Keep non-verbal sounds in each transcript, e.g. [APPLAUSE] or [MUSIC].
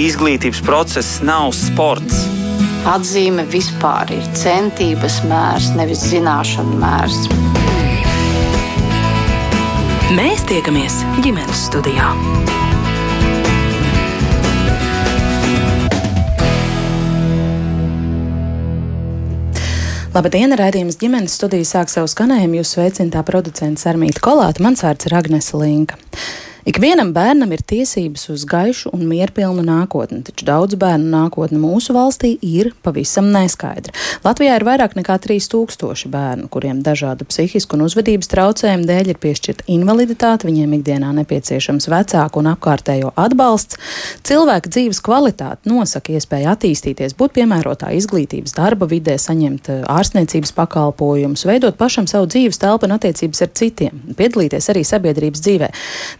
izglītības process nav sports. Atzīme vispār ir centības mērs, nevis zināšanu mērs. Mēs tiekamies ģimenes studijā. Labdien, raidījums ģimenes studijas sāk savu skanējumu. Jūs sveicināta producents Armīta Kolāta, mans vārds ir Agnese Linka. Ikvienam bērnam ir tiesības uz gaišu un mierpilnu nākotni, taču daudz bērnu nākotne mūsu valstī ir pavisam neskaidra. Latvijā ir vairāk nekā 3000 bērnu, kuriem dažādu psihisku un uzvedības traucējumu dēļ ir piešķirta invaliditāte, viņiem ikdienā nepieciešams vecāku un apkārtējo atbalsts. Cilvēka dzīves kvalitāte nosaka iespēju attīstīties, būt piemērotā izglītības darba vidē, saņemt eh, ārstniecības pakalpojumus, veidot pašam savu dzīves telpu un attiecības ar citiem, piedalīties arī sabiedrības dzīvē.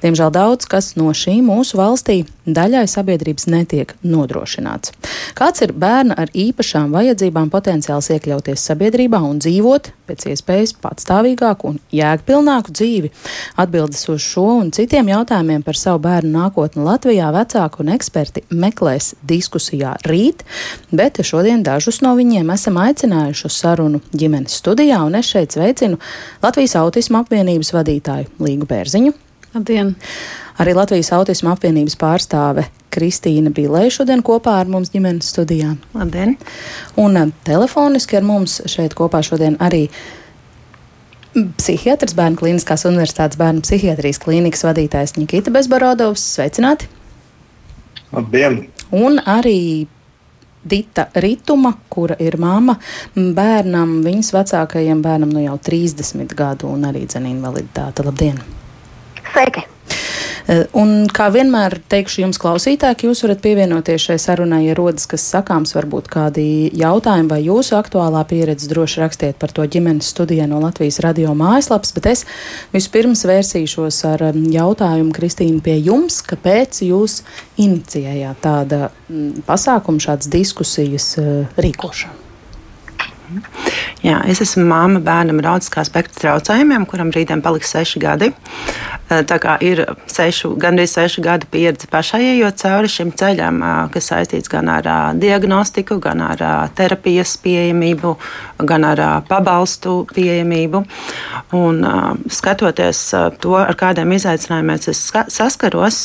Diemžēl daudz kas no šī mūsu valstī daļai sabiedrības netiek nodrošināts. Kāds ir bērna ar īpašām vajadzībām potenciāls iekļauties sabiedrībā un dzīvot pēc iespējas patstāvīgāku un jēgpilnāku dzīvi? Atbildes uz šo un citiem jautājumiem par savu bērnu nākotni Latvijā vecāku un eksperti meklēs diskusijā rīt, bet šodien dažus no viņiem esam aicinājuši uz sarunu ģimenes studijā, un es šeit sveicinu Latvijas autismu apvienības vadītāju Līgu Bērziņu. Labdien! Arī Latvijas autisma apvienības pārstāve Kristīna Bilē šodien kopā ar mums ģimenes studijā. Labdien! Un eh, telefoniski ar mums šeit kopā šodien arī psihiatrs Bērnu Kliniskās Universitātes bērnu psihiatrijas klīnikas vadītājs Nikita Bezbarodovs. Sveicināti! Labdien! Un arī Dita Rituma, kura ir mamma bērnam, viņas vecākajam bērnam nu jau 30 gadu un arī dzene invaliditāte. Labdien! Sveiki! Eh, un kā vienmēr teikšu jums, klausītāji, jūs varat pievienoties šai sarunai, ja rodas kas sakāms, varbūt kādi jautājumi vai jūsu aktuālā pieredze, droši rakstiet par to ģimenes studijā no Latvijas radio mājaslapas, bet es vispirms vērsīšos ar um, jautājumu, Kristīna, pie jums, kāpēc jūs inicijējāt tāda mm, pasākuma, šādas diskusijas uh, rīkošanu? Jā, es esmu māma bērnam ar autiskā spektra traucējumiem, kuram rītdien paliks seši gadi. Eh, tā kā ir sešu, gandrīz sešu gadu pieredze pašai ejot cauri šim ceļam, eh, kas saistīts gan ar eh, diagnostiku, gan ar terapijas pieejamību, gan ar pabalstu pieejamību. Un, skatoties to, ar kādiem izaicinājumiem es saskaros,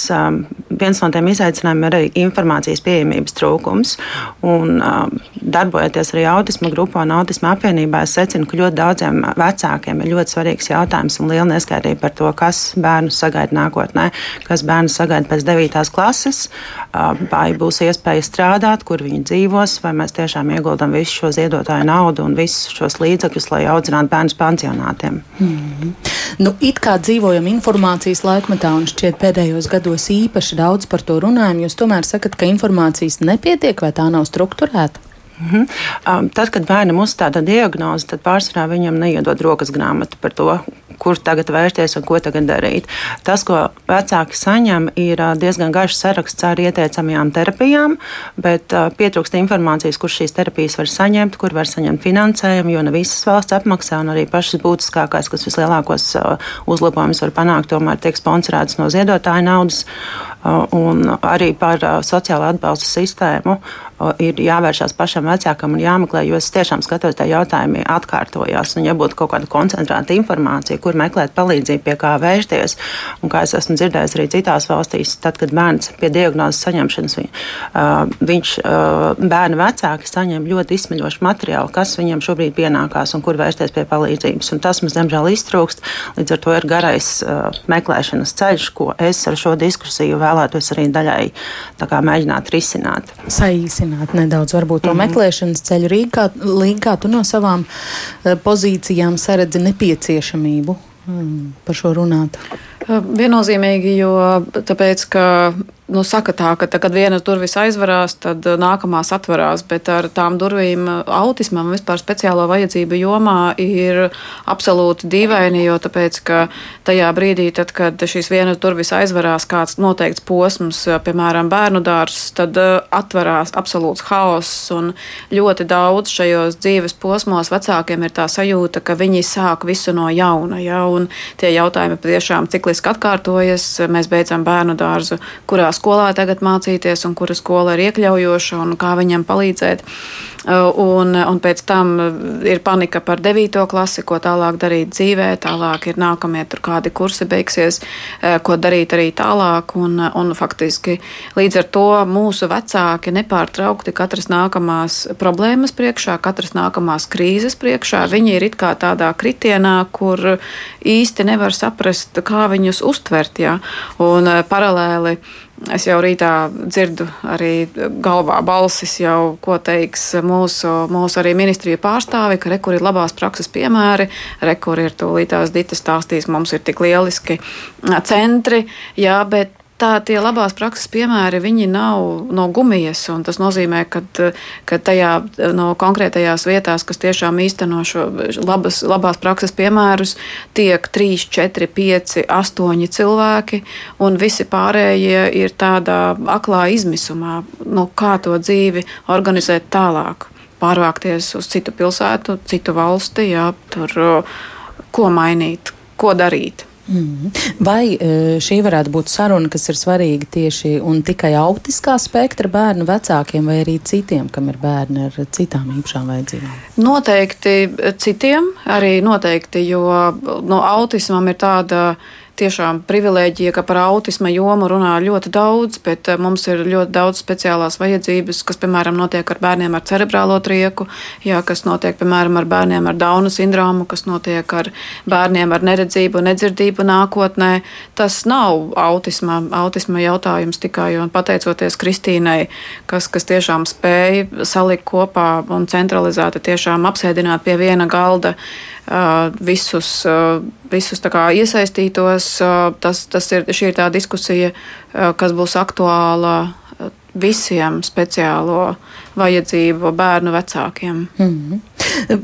viens no tiem izaicinājumiem ir arī informācijas pieejamības trūkums. Un, darbojoties arī autisma grupā un autisma apvienībā, es secinu, ka ļoti daudziem vecākiem ir ļoti svarīgs jautājums un liela neskaidrība par to, kas bērnu sagaida nākotnē, kas bērnu sagaida pēc 9. klases, vai būs iespēja strādāt, kur viņi dzīvos, vai mēs tiešām ieguldam visu šo ziedotāju naudu un visus šos līdzekļus, lai audzinātu bērnus pansionātiem. Mm -hmm. nu, it kā dzīvojam informācijas laikmetā, un šķiet pēdējos gados īpaši daudz par to runājam, jūs tomēr sakat, ka informācijas nepietiek vai tā nav strukturēta? Mm -hmm. um, tad, kad bērnam uzstāda diagnozi, tad pārsvarā viņam neiedod rokas grāmatu par to, kur tagad vērsties un ko tagad darīt. Tas, ko vecāki saņem, ir diezgan garš saraksts ar ieteicamajām terapijām, bet pietrūkst informācijas, kur šīs terapijas var saņemt, kur var saņemt finansējumu, jo ne visas valsts apmaksā, un arī pašas būtiskākās, kas vislielākos uzlabojumus var panākt, tomēr tiek sponsorētas no ziedotāju naudas. Un arī par sociālo atbalstu sistēmu ir jāvēršās pašam vecākam un jāmeklē, jo es tiešām skatos, ka jautājumi atkārtojās. Un, ja būtu kaut kāda koncentrēta informācija, kur meklēt palīdzību, pie kā vērsties, un kā es esmu dzirdējis arī citās valstīs, tad, kad bērns pie diagnozes saņemšanas, viņ, viņš, bērna vecāki saņem ļoti izsmeļošu materiālu, kas viņiem šobrīd pienākās un kur vērsties pie palīdzības. Un tas mums, diemžēl, iztrūkst. Līdz ar to ir garais meklēšanas ceļš, ko es ar šo diskusiju vēl vēlētos arī daļai mēģināt risināt. Saīsināt nedaudz varbūt to mm -hmm. meklēšanas ceļu Rīgā, Līgā tu no savām eh, pozīcijām saredzi nepieciešamību mm, par šo runāt. Viennozīmīgi, jo tāpēc, ka nu, saka tā, ka tā, kad vienas durvis aizvarās, tad uh, nākamās atverās, bet ar tām durvīm uh, autismam vispār speciālo vajadzību jomā ir absolūti dīvaini, jo tāpēc, ka tajā brīdī, tad, kad šīs vienas durvis aizvarās kāds noteikts posms, piemēram, bērnu dārzs, tad atverās absolūts haoss. Un ļoti daudz šajos dzīves posmos vecākiem ir tā sajūta, ka viņi sāk visu no jauna, ja, un tie jautājumi patiešām cikliski periodiski atkārtojas. Mēs beidzam bērnu dārzu, kurā skolā tagad mācīties un kura skola ir iekļaujoša un kā viņam palīdzēt. Uh, un, un pēc tam ir panika par 9. klasi, ko tālāk darīt dzīvē. Tālāk ir nākamie tur kādi kursi beigsies, uh, ko darīt arī tālāk. Un, un faktiski līdz ar to mūsu vecāki nepārtraukti katras nākamās problēmas priekšā, katras nākamās krīzes priekšā. Viņi ir it kā tādā kritienā, kur īsti nevar saprast, kā viņus uztvert. Ja? Un uh, paralēli Es jau rītā dzirdu arī galvā balsis, jau, ko teiks mūsu, mūsu arī ministrija pārstāvi, ka rekur ir labās prakses piemēri, rekur ir tūlītās ditas stāstīs, mums ir tik lieliski centri, jā, bet tā tie labās prakses piemēri, viņi nav no gumijas, un tas nozīmē, ka, ka tajā no konkrētajās vietās, kas tiešām īsteno šo labas, labās prakses piemērus, tiek 3, 4, 5, 8 cilvēki, un visi pārējie ir tādā aklā izmisumā, nu, kā to dzīvi organizēt tālāk, pārvākties uz citu pilsētu, citu valsti, jā, tur ko mainīt, ko darīt. Mm. Vai e, šī varētu būt saruna, kas ir svarīga tieši un tikai autiskā spektra bērnu vecākiem, vai arī citiem, kam ir bērni ar citām īpašām vajadzībām? Noteikti citiem, arī noteikti, jo no autismam ir tāda tiešām privilēģija, ka par autisma jomu runā ļoti daudz, bet eh, mums ir ļoti daudz speciālās vajadzības, kas, piemēram, notiek ar bērniem ar cerebrālo trieku, jā, kas notiek, piemēram, ar bērniem ar Dauna sindromu, kas notiek ar bērniem ar neredzību, nedzirdību nākotnē. Tas nav autisma, autisma jautājums tikai un pateicoties Kristīnai, kas, kas tiešām spēja salikt kopā un centralizēti tiešām apsēdināt pie viena galda visus, visus iesaistītos. Tas, tas ir, šī ir tā diskusija, kas būs aktuāla visiem speciālo vajadzību bērnu vecākiem. Mm -hmm.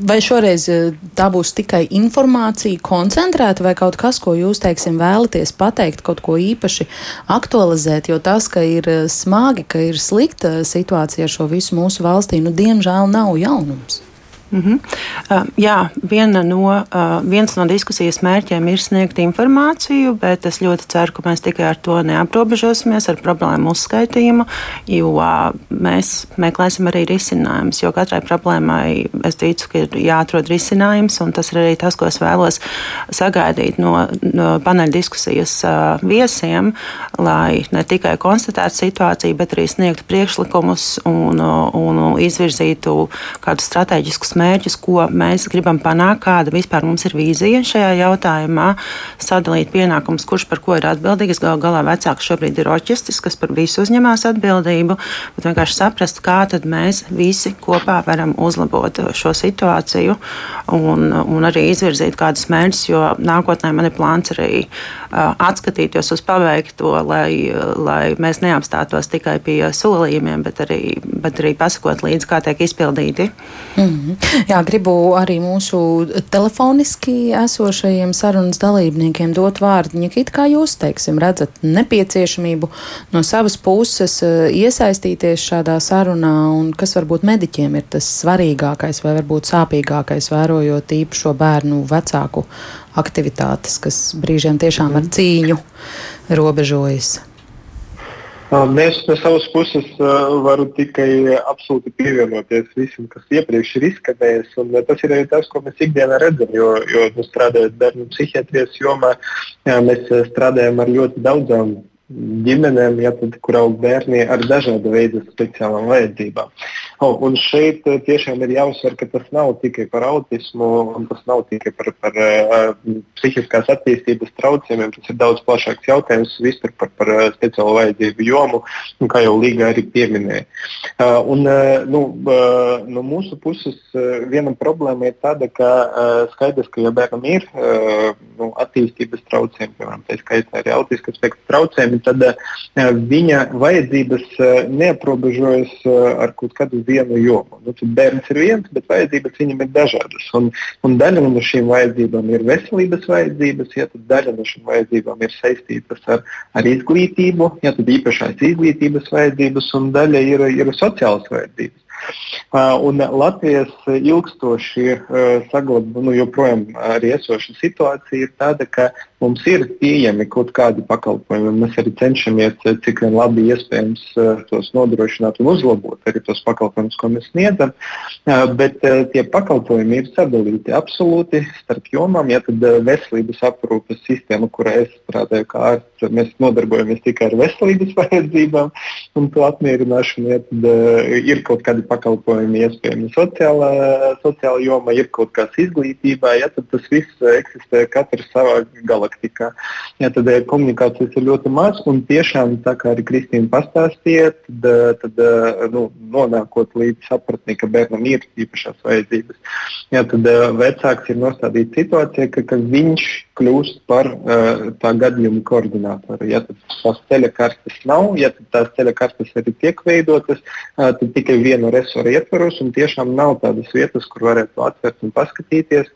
Vai šoreiz tā būs tikai informācija koncentrēta vai kaut kas, ko jūs, teiksim, vēlaties pateikt, kaut ko īpaši aktualizēt, jo tas, ka ir smagi, ka ir slikta situācija ar šo visu mūsu valstī, nu, diemžēl nav jaunums. Mm -hmm. uh, jā, viena no, uh, viens no diskusijas mērķiem ir sniegt informāciju, bet es ļoti ceru, ka mēs tikai ar to neaprobežosimies, ar problēmu uzskaitījumu, jo uh, mēs meklēsim arī risinājumus. Jo katrai problēmai es ticu, ka ir jāatrod risinājums, un tas ir arī tas, ko es vēlos sagaidīt no, no paneļa diskusijas uh, viesiem, lai ne tikai konstatētu situāciju, bet arī sniegtu priekšlikumus un, un, un izvirzītu kādus strateģiskus mērķus, ko mēs gribam panākt, kāda vispār mums ir vīzija šajā jautājumā, sadalīt pienākumus, kurš par ko ir atbildīgs. Galu galā vecāks šobrīd ir oķistis, kas par visu uzņemās atbildību, bet vienkārši saprast, kā tad mēs visi kopā varam uzlabot šo situāciju un, un arī izvirzīt kādus mērķus, jo nākotnē man ir plāns arī uh, atskatīties uz paveikto, lai, lai mēs neapstātos tikai pie solījumiem, bet arī, bet arī pasakot līdzi, kā tiek izpildīti. Mm -hmm. Jā, gribu arī mūsu telefoniski esošajiem sarunas dalībniekiem dot vārdu. Ņikīt, kā jūs teiksim, redzat nepieciešamību no savas puses eh, iesaistīties šādā sarunā un kas varbūt mediķiem ir tas svarīgākais vai varbūt sāpīgākais, vērojot īpašo bērnu vecāku aktivitātes, kas brīžiem tiešām ar cīņu robežojas. Mēs no savas puses varam tikai absolūti pievienoties visam, kas iepriekš ir izskanējis. Tas ir arī tas, ko mēs ikdienā redzam. Jo, jo nu, strādājot bērnu psihiatrijas jomā, jā, mēs strādājam ar ļoti daudzām ģimenēm, ja, tad, kur aug bērni ar dažādu veidu speciālām vajadzībām. Oh, un šeit eh, tiešām ir jāuzsver, ka tas nav tikai par autismu, un tas nav tikai par, par uh, psihiskās attīstības traucējumiem. Tas ir daudz plašāks jautājums visur par, par uh, speciālo vajadzību jomu, un, kā jau Līga arī pieminēja. Uh, un, uh, nu, uh, no mūsu puses uh, viena problēma ir tāda, ka uh, skaidrs, ka ja bērnam ir uh, nu, attīstības traucējumi, piemēram, tā skaitā arī autiska spektra traucējumi, tad uh, viņa vajadzības uh, neaprobežojas uh, ar kaut kādu vienu jomu. Nu, bērns ir viens, bet vajadzības viņam ir dažādas. Un, un daļa no šīm vajadzībām ir veselības vajadzības, ja daļa no šīm vajadzībām ir saistītas ar, ar izglītību, ja īpašās izglītības vajadzības, un daļa ir, ir sociālas vajadzības. Un Latvijas ilgstoši uh, saglabā, nu, joprojām arī esoša situācija ir tāda, ka mums ir pieejami kaut kādi pakalpojumi, un mēs arī cenšamies, cik vien labi iespējams, tos nodrošināt un uzlabot arī tos pakalpojumus, ko mēs sniedzam. Bet tie pakalpojumi ir sadalīti absolūti starp jomām. Ja tad veselības aprūpes sistēma, kurā es strādāju kā ārsts, mēs nodarbojamies tikai ar veselības [LAUGHS] vajadzībām un to apmierināšanu. Ja tad ir kaut kādi pakalpojumi, iespējami sociālā, sociālā joma, ir kaut kas izglītībā, ja tad tas viss eksistē katrs savā galaktikā. Ja tad komunikācijas ir ļoti maz un tiešām tā kā arī Kristīna pastāstīja, tad, tad nu, nonākot līdz sapratnē, ka bērnam ir īpašās vajadzības, ja tad vecāks ir nostādīts situācijā, ka, ka viņš kļūst par tā gadījuma koordinātoru. Ja tās ceļa kartes nav, ja tās ceļa kartes arī tiek veidotas, tad tikai viena resora ietvaros un tiešām nav tādas vietas, kur varētu atvērt un paskatīties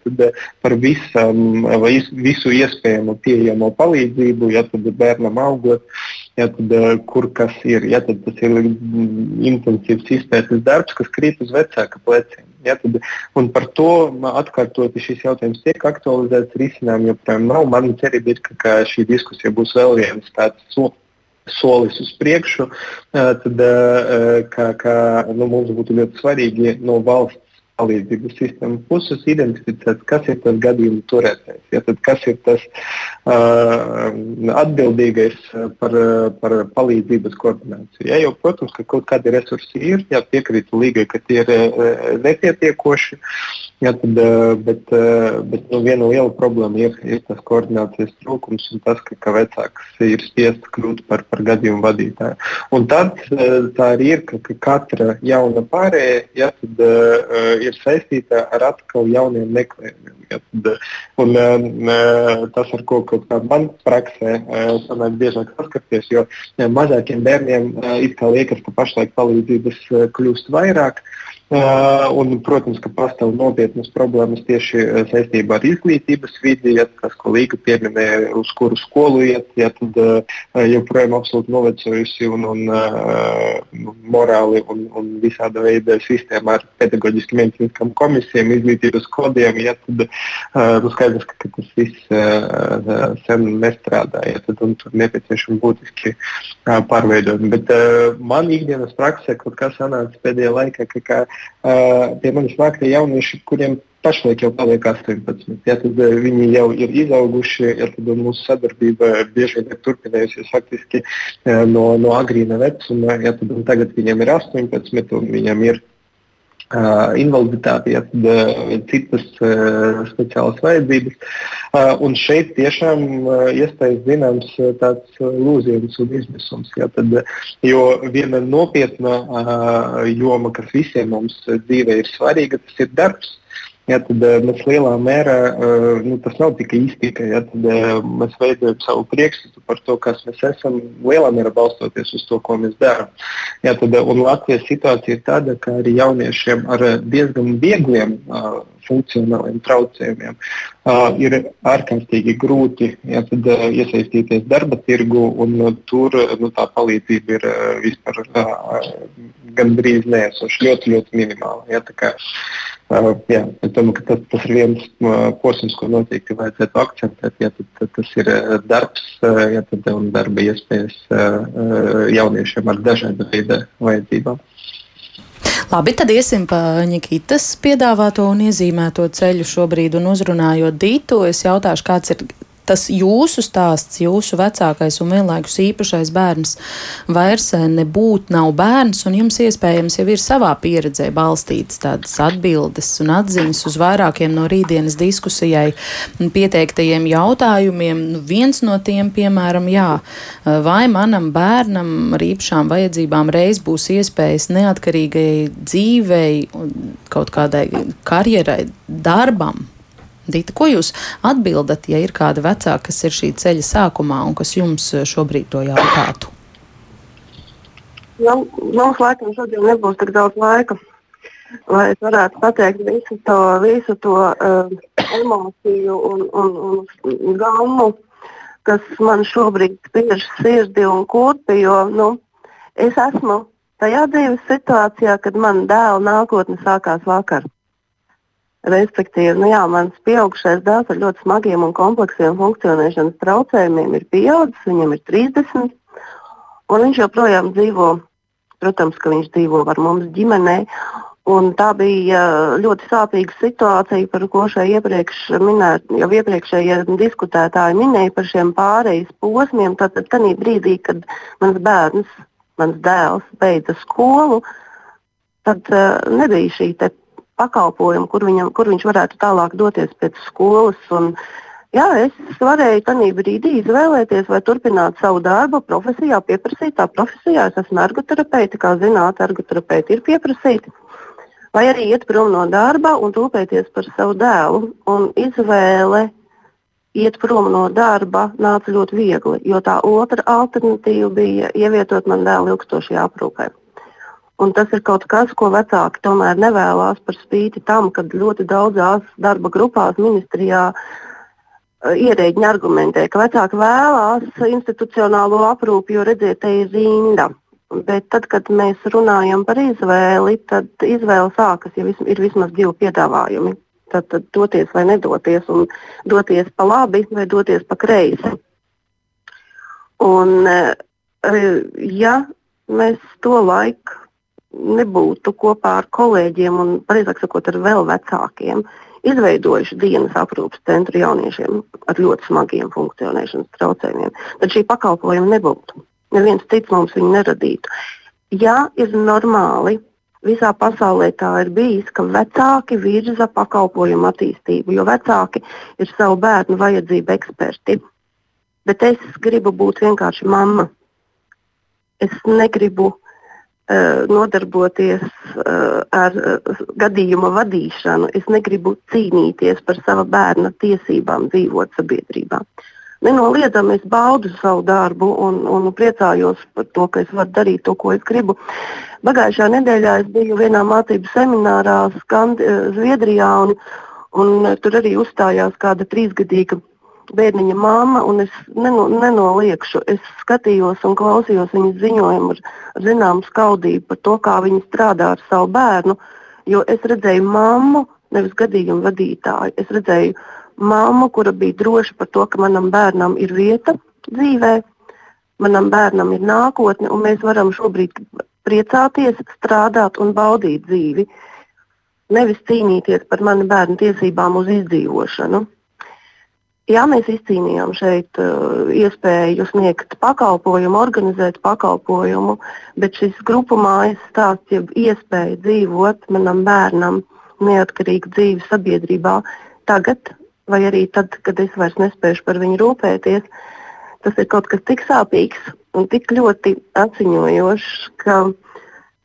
par visam, vis, visu iespējamo pieejamo palīdzību, ja tad bērnam augot. Ja tad, kur kas ir? Ja tad tas ir intensīvs izpētes darbs, kas krīt uz vecāka pleciem. Ja, tad, un par to atkārtoti šis jautājums tiek aktualizēts, risinājumu joprojām nav. Man cerība ir, ka, šī diskusija būs vēl viens tāds so, solis uz priekšu, tad ka, ka, nu, mums būtu ļoti svarīgi no valsts palīdzības sistēmas puses identificēt, kas ir tas gadījuma turētājs, ja, kas ir tas uh, atbildīgais par, par palīdzības koordināciju. Ja, jo, protams, ka kaut kādi resursi ir, ja piekrītu līgai, ka tie ir uh, nepietiekoši. Jā, tad, bet bet nu, viena liela problēma ir, ir tas koordinācijas trūkums un tas, ka, ka vecāks ir spiests kļūt par, par gadījumu vadītāju. Un tad tā arī ir, ka, ka katra jauna pārējai ja, tad, uh, ir saistīta ar atkal jauniem meklējumiem. Ja, un, uh, tas, ar ko kaut kā man praksē uh, sanāk biežāk saskaties, jo mazākiem bērniem uh, it kā liekas, ka pašlaik palīdzības uh, kļūst vairāk. Uh, Uh, un, protams, ka pastāv nopietnas problēmas tieši uh, saistībā ar izglītības vidi, ja tas, ko Līga pieminēja, uz kuru skolu iet, ja tad uh, joprojām absolūti novecojusi un, un uh, morāli un, un visāda veida sistēma ar pedagoģiski medicīniskām komisijām, izglītības kodiem, ja tad uh, nu skaidrs, ka, ka tas viss uh, sen nestrādā, ja tad tur nepieciešami būtiski uh, pārveidojumi. Bet uh, man ikdienas praksē kaut kas sanāca pēdējā laikā, ka, ka pie manis nāk tie jaunieši, kuriem pašlaik jau paliek 18. Ja, tad viņi jau ir izauguši, ja, tad mūsu sadarbība bieži vien ir turpinājusies faktiski no, no agrīna vecuma. Ja, tad, tagad viņiem ir 18 un viņiem ir Uh, invaliditāti, ja, uh, citas uh, speciālas vajadzības. Uh, un šeit tiešām iestājas zināms tāds lūziens un izmisums. Ja, tad, jo viena nopietna joma, kas visiem mums dzīvē ir svarīga, tas ir darbs. Ja, tad uh, mēs lielā mērā, uh, nu, tas nav tikai iztika, ja, tad uh, mēs veidojam savu priekšstatu par to, kas mēs esam, lielā mērā balstoties uz to, ko mēs darām. Ja, tad, un Latvijas situācija ir tāda, ka arī jauniešiem ar diezgan viegliem uh, funkcionāliem traucējumiem uh, ir ārkārtīgi grūti ja, tad, uh, iesaistīties darba tirgu, un uh, tur nu, tā palīdzība ir uh, vispār uh, gandrīz neesoša, ļoti, ļoti minimāla. Ja, kā, jā, es domāju, ka tas, tas ir viens posms, ko noteikti vajadzētu akcentēt. Ja, tad, tad tas ir darbs ja, tad, un darba iespējas jauniešiem ar dažādu veidu vajadzībām. Labi, tad iesim pa Nikitas piedāvāto un iezīmēto ceļu šobrīd un uzrunājot Dītu. Es jautāšu, kāds ir tas jūsu stāsts, jūsu vecākais un vienlaikus īpašais bērns vairs eh, nebūt nav bērns, un jums iespējams jau ir savā pieredzē balstītas tādas atbildes un atziņas uz vairākiem no rītdienas diskusijai pieteiktajiem jautājumiem. Nu, viens no tiem, piemēram, jā, eh, vai manam bērnam ar īpašām vajadzībām reiz būs iespējas neatkarīgai dzīvei, kaut kādai karjerai, darbam, Dita, ko jūs atbildat, ja ir kāda vecāka, kas ir šī ceļa sākumā un kas jums eh, šobrīd to jautātu? Nu, mums laikam šodien nebūs tik daudz laika, lai es varētu pateikt visu to, visu to uh, emociju un, un, un gammu, kas man šobrīd spiež sirdi un kurpi, jo nu, es esmu tajā dzīves situācijā, kad man dēla nākotne sākās vakar. Respektīvi, nu jā, mans pieaugušais dēls ar ļoti smagiem un kompleksiem funkcionēšanas traucējumiem ir pieaudzis, viņam ir 30, un viņš joprojām dzīvo, protams, ka viņš dzīvo ar mums ģimenē. Un tā bija ļoti sāpīga situācija, par ko iepriekš minēt, jau iepriekšējie diskutētāji minēja par šiem pārejas posmiem. Tad, tad brīdī, kad mans bērns, mans dēls beidza skolu, tad uh, nebija šī pakalpojumu, kur, viņam, kur viņš varētu tālāk doties pēc skolas. Un, jā, es varēju tajā brīdī izvēlēties, vai turpināt savu darbu profesijā, pieprasītā profesijā. Es esmu ergoterapeite, kā zināt, ergoterapeiti ir pieprasīti. Vai arī iet prom no darba un rūpēties par savu dēlu. Un izvēle iet prom no darba nāca ļoti viegli, jo tā otra alternatīva bija ievietot man dēlu ilgstošajā aprūpē. Un tas ir kaut kas, ko vecāki tomēr nevēlas par spīti tam, ka ļoti daudzās darba grupās ministrijā uh, ierēģiņi argumentē, ka vecāki vēlās institucionālo aprūpi, jo redziet, te ir rinda. Bet tad, kad mēs runājam par izvēli, tad izvēle sākas, ja vis, ir vismaz divi piedāvājumi. Tad, tad doties vai nedoties, un doties pa labi vai doties pa kreisi. Un, uh, ja mēs to laiku nebūtu kopā ar kolēģiem un, pareizāk sakot, ar vēl vecākiem, izveidojuši dienas aprūpas centru jauniešiem ar ļoti smagiem funkcionēšanas traucējumiem, tad šī pakalpojuma nebūtu. Neviens cits mums viņu neradītu. Ja ir normāli, visā pasaulē tā ir bijis, ka vecāki virza pakalpojumu attīstību, jo vecāki ir savu bērnu vajadzību eksperti. Bet es gribu būt vienkārši mamma. Es negribu uh, nodarboties eh, ar eh, gadījuma vadīšanu. Es negribu cīnīties par sava bērna tiesībām dzīvot sabiedrībā. Nenoliedzami es baudu savu darbu un, un priecājos par to, ka es varu darīt to, ko es gribu. Pagājušajā nedēļā es biju vienā mācību seminārā Skandi, Zviedrijā, un, un tur arī uzstājās kāda trīsgadīga bērniņa mamma, un es neno, nenoliekšu. Es skatījos un klausījos viņas ziņojumu ar, ar zināmu skaudību par to, kā viņa strādā ar savu bērnu. Jo es redzēju mammu, nevis gadījumu vadītāju. Es redzēju mammu, kura bija droša par to, ka manam bērnam ir vieta dzīvē, manam bērnam ir nākotne, un mēs varam šobrīd priecāties, strādāt un baudīt dzīvi. Nevis cīnīties par manu bērnu tiesībām uz izdzīvošanu. Jā, mēs izcīnījām šeit uh, iespēju sniegt pakalpojumu, organizēt pakalpojumu, bet šis grupu mājas stāsts, jeb iespēja dzīvot manam bērnam neatkarīgu dzīvi sabiedrībā tagad, vai arī tad, kad es vairs nespēšu par viņu rūpēties, tas ir kaut kas tik sāpīgs un tik ļoti atziņojošs, ka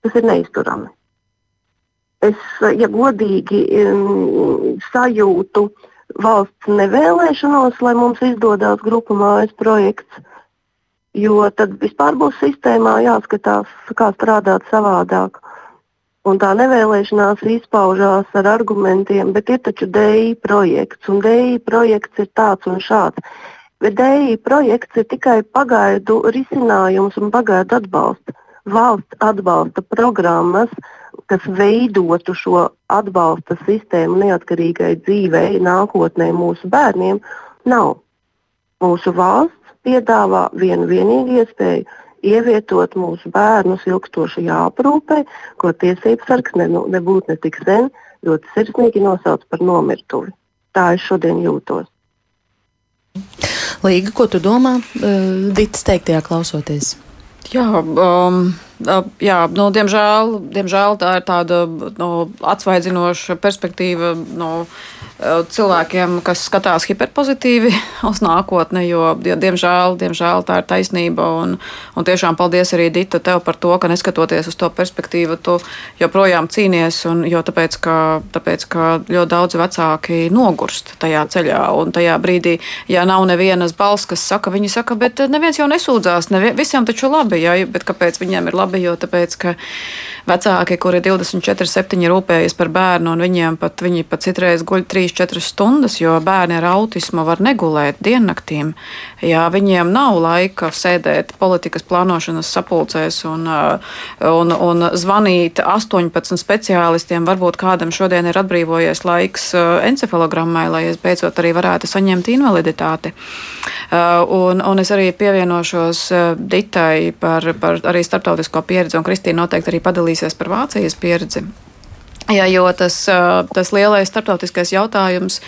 tas ir neizturami. Es, ja godīgi sajūtu, uh, valsts nevēlēšanos, lai mums izdodas grupu mājas projekts. Jo tad vispār būs sistēmā jāskatās, kā strādāt savādāk. Un tā nevēlēšanās izpaužās ar argumentiem, bet ir taču DI projekts, un DI projekts ir tāds un šāds. Bet DI projekts ir tikai pagaidu risinājums un pagaidu atbalsts. Valsts atbalsta programmas, kas veidotu šo atbalsta sistēmu neatkarīgai dzīvei, nākotnē mūsu bērniem, nav. Mūsu valsts piedāvā vienu vienīgu iespēju ievietot mūsu bērnus ilgstošajā aprūpē, ko tiesības sargs ne, nu, nebūtu ne tik sen ļoti sirsnīgi nosauc par nomirtuvi. Tā es šodien jūtos. Līga, ko tu domā, Dita teiktajā klausoties? Jā, um, jā nu, diemžēl, diemžēl tā ir tāda nu, atsvaidzinoša perspektīva. Nu, cilvēkiem, kas skatās hiperpozitīvi [LAUGHS] uz nākotni, jo, jo diemžēl, diemžēl tā ir taisnība. Un, un tiešām paldies arī Dita tev par to, ka neskatoties uz to perspektīvu, tu joprojām cīnies. Un, jo tāpēc, ka, tāpēc, ka ļoti daudz vecāki nogurst tajā ceļā. Un tajā brīdī, ja nav nevienas balss, kas saka, viņi saka, bet neviens jau nesūdzās, nevien, visiem taču labi, ja, bet kāpēc viņiem ir labi? jo tāpēc, ka vecāki, kuri 24, 7 rūpējas par bērnu, un viņiem pat, viņi pat citreiz guļ 3-4 stundas, jo bērni ar autismu var negulēt diennaktīm. Jā, viņiem nav laika sēdēt politikas plānošanas sapulcēs un, un, un zvanīt 18 speciālistiem. Varbūt kādam šodien ir atbrīvojies laiks encefalogrammai, lai es beidzot arī varētu saņemt invaliditāti. Un, un es arī pievienošos Ditai par, par arī starptautisko pieredzi, un Kristīna noteikti arī padalīsies par Vācijas pieredzi. Jā, jo tas, tas lielais starptautiskais jautājums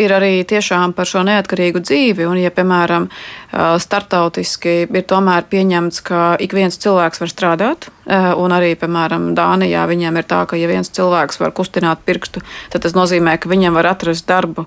ir arī tiešām par šo neatkarīgu dzīvi. Un, ja, piemēram, starptautiski ir tomēr pieņemts, ka ik viens cilvēks var strādāt, un arī, piemēram, Dānijā viņiem ir tā, ka, ja viens cilvēks var kustināt pirkstu, tad tas nozīmē, ka viņam var atrast darbu,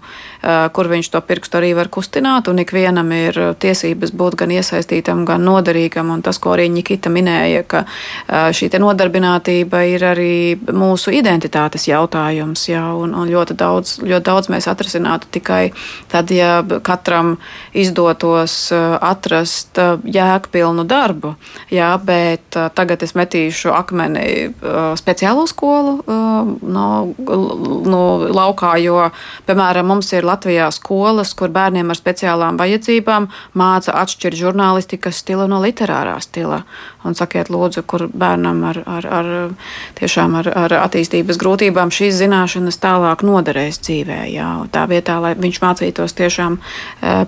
kur viņš to pirkstu arī var kustināt, un ikvienam ir tiesības būt gan iesaistītam, gan noderīgam. Un tas, ko arī Nikita minēja, ka šī nodarbinātība ir arī mūsu identitātes jautājums, jā, un, un ļoti, daudz, ļoti daudz mēs atrisinātu tikai tad, ja katram izdotos atrast jēgpilnu darbu, jā, bet tagad es metīšu akmeni speciālo skolu no, no laukā, jo, piemēram, mums ir Latvijā skolas, kur bērniem ar speciālām vajadzībām māca atšķirt žurnālistikas stilu no literārā stila. Un sakiet, lūdzu, kur bērnam ar, ar, ar, tiešām ar, ar attīstības grūtībām šīs zināšanas tālāk noderēs dzīvē. Jā. Tā vietā, lai viņš mācītos tiešām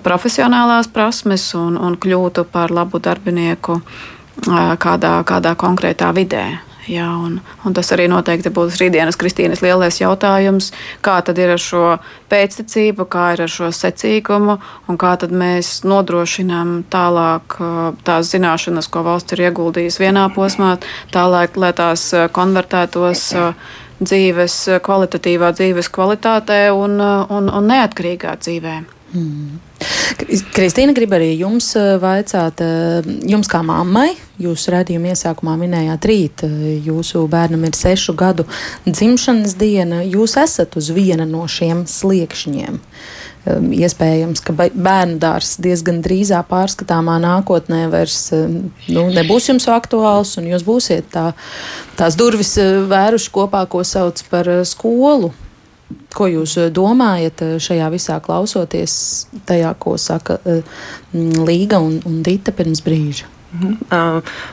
profesionālās prasmes un, un kļūtu par labu darbinieku kādā, kādā konkrētā vidē. Jā, un, un tas arī noteikti būs rītdienas Kristīnas lielais jautājums, kā tad ir ar šo pēctecību, kā ir ar šo secīgumu, un kā tad mēs nodrošinām tālāk tās zināšanas, ko valsts ir ieguldījusi vienā posmā, tālāk, lai tās konvertētos dzīves kvalitatīvā dzīves kvalitātē un, un, un neatkarīgā dzīvē. Mm. Kristīna grib arī jums vaicāt, jums kā mammai, jūs redzījuma iesākumā minējāt rīt, jūsu bērnam ir sešu gadu dzimšanas diena, jūs esat uz viena no šiem sliekšņiem. Iespējams, ka bērnu dārsts diezgan drīzā pārskatāmā nākotnē vairs nu, nebūs jums aktuāls, un jūs būsiet tā, tās durvis vēruši kopā, ko sauc par skolu. Ko jūs eh, domājat eh, šajā visā klausoties tajā, ko saka eh, Līga un, un Dita pirms brīža? Mhm.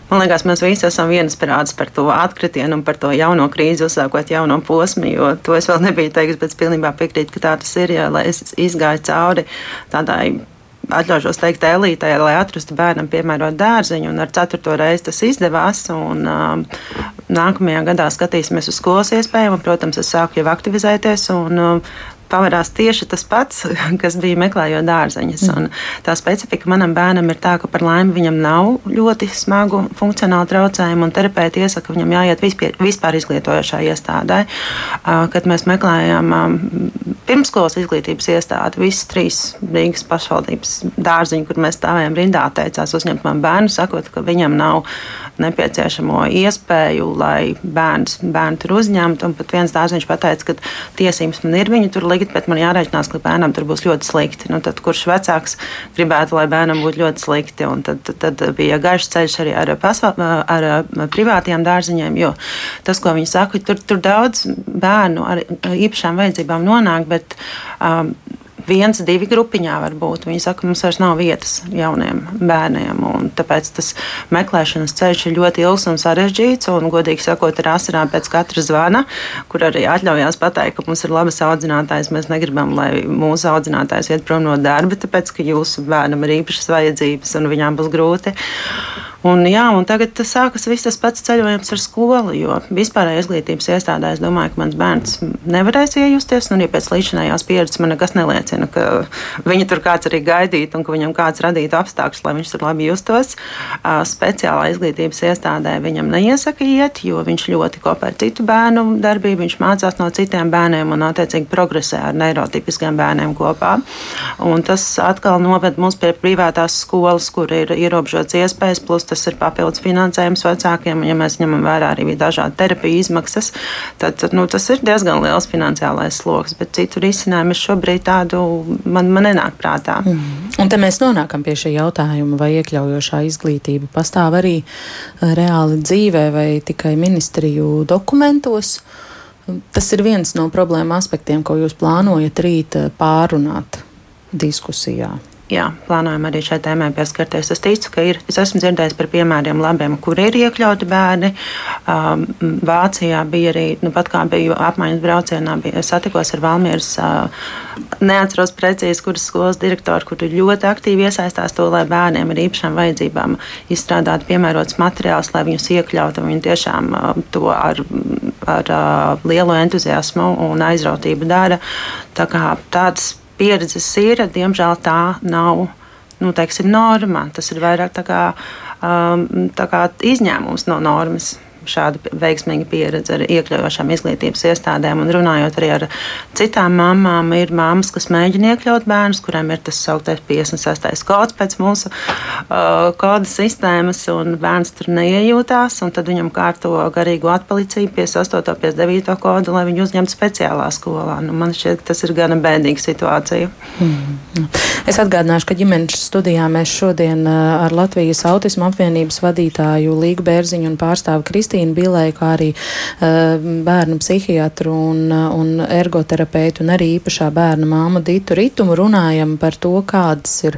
Man liekas, mēs visi esam viensprāts par to atkritienu un par to jauno krīzi, uzsākot jauno posmu, jo to es vēl nebiju teiks, bet es pilnībā piekrītu, ka tā tas ir, jā, lai es izgāju cauri tādai atļaušos teikt, elītē, lai atrastu bērnam piemērotu dārziņu. Un ar ceturto reizi tas izdevās. Un, um, nākamajā gadā skatīsimies uz skolas iespējām. Protams, es sāku jau aktivizēties. Un, um, pavērās tieši tas pats, [LAUGHS] kas bija meklējot dārzeņus. Mm. Tā specifika manam bērnam ir tā, ka par laimi viņam nav ļoti smagu funkcionālu traucējumu, un terapeiti iesaka viņam jāiet vispār, vispār izglītojošā iestādē. Kad mēs meklējām pirmskolas izglītības iestādi, visas trīs Rīgas pašvaldības dārziņi, kur mēs stāvējām rindā, teicās uzņemt man bērnu, sakot, ka viņam nav nepieciešamo iespēju, lai bērns, bērnu tur uzņemtu. Un pat viens dārziņš pateica, ka tiesības man ir viņu tur likt, bet man jārēķinās, ka bērnam tur būs ļoti slikti. Nu, tad, kurš vecāks gribētu, lai bērnam būtu ļoti slikti? Un tad, tad, tad bija garš ceļš arī ar, pasva, ar privātiem dārziņiem, jo tas, ko viņi saka, tur, tur daudz bērnu ar īpašām vajadzībām nonāk, bet um, viens, divi grupiņā var būt. Viņi saka, mums vairs nav vietas jauniem bērniem. Tāpēc tas meklēšanas ceļš ir ļoti ilgs un sarežģīts. Un, godīgi sakot, ar asarām pēc katra zvana, kur arī atļaujās pateikt, ka mums ir labas audzinātājas. Mēs negribam, lai mūsu audzinātājs iet prom no darba, tāpēc ka jūsu bērnam ir īpašas vajadzības un viņām būs grūti. Un, jā, un tagad sākas viss tas pats ceļojums ar skolu, jo vispārējā izglītības iestādē es domāju, ka mans bērns nevarēs iejusties. Un, ja pēc līdzinājās pieredzes man nekas neliecina, ka viņa tur kāds arī gaidītu un ka viņam kāds radītu apstākļus, lai viņš tur labi justos, speciālā izglītības iestādē viņam neiesaka iet, jo viņš ļoti kopē ar citu bērnu darbību, viņš mācās no citiem bērniem un, attiecīgi, progresē ar neirotipiskiem bērniem kopā. Un tas atkal noved mūs pie privātās skolas, kur ir ierobežots iespējas, plus tas ir papildus finansējums vecākiem. Ja mēs ņemam vērā arī dažādi terapiju izmaksas, tad, tad nu, tas ir diezgan liels finansiālais sloks. Bet citu risinājumu es šobrīd tādu man, man nenāk prātā. Mm. Un te mēs nonākam pie šī jautājuma, vai iekļaujošā izglītība pastāv arī eh, reāli dzīvē vai tikai ministriju dokumentos. Tas ir viens no problēma aspektiem, ko jūs plānojat rīt eh, pārunāt diskusijā jā, plānojam arī šai tēmai pieskarties. Es ticu, ka ir. Es esmu dzirdējis par piemēriem labiem, kur ir iekļauti bērni. Um, Vācijā bija arī, nu, pat kā biju apmaiņas braucienā, bija satikos ar Valmieras. Uh, neatceros precīzi, kuras skolas direktori, kur ļoti aktīvi iesaistās to, lai bērniem ar īpašām vajadzībām izstrādātu piemērots materiāls, lai viņus iekļautu. Viņi tiešām uh, to ar, ar uh, lielu entuziasmu un aizrautību dara. Tā kā tāds pieredzes ir, diemžēl tā nav nu, teiksim, norma. Tas ir vairāk tā kā, um, tā kā izņēmums no normas šāda veiksmīga pieredze ar iekļaujošām izglītības iestādēm. Un runājot arī ar citām mamām, ir mammas, kas mēģina iekļaut bērnus, kuriem ir tas sauktais 56. kods pēc mūsu uh, koda sistēmas, un bērns tur neiejūtās. Tad viņam kārto garīgo atpalicību 58. 59. kodu, lai viņu uzņemtu speciālā skolā. Nu, man šķiet, tas ir gana bēdīga situācija. Mm. Es atgādināšu, ka ģimenes studijā mēs šodien uh, ar Latvijas autismu apvienības vadītāju Līgu Bērziņu un pārstāvu Kristi Kristīnu Bilēju, kā arī uh, bērnu psihiatru un, uh, un ergoterapeitu un arī īpašā bērna māmu Ditu Ritumu runājam par to, kādas ir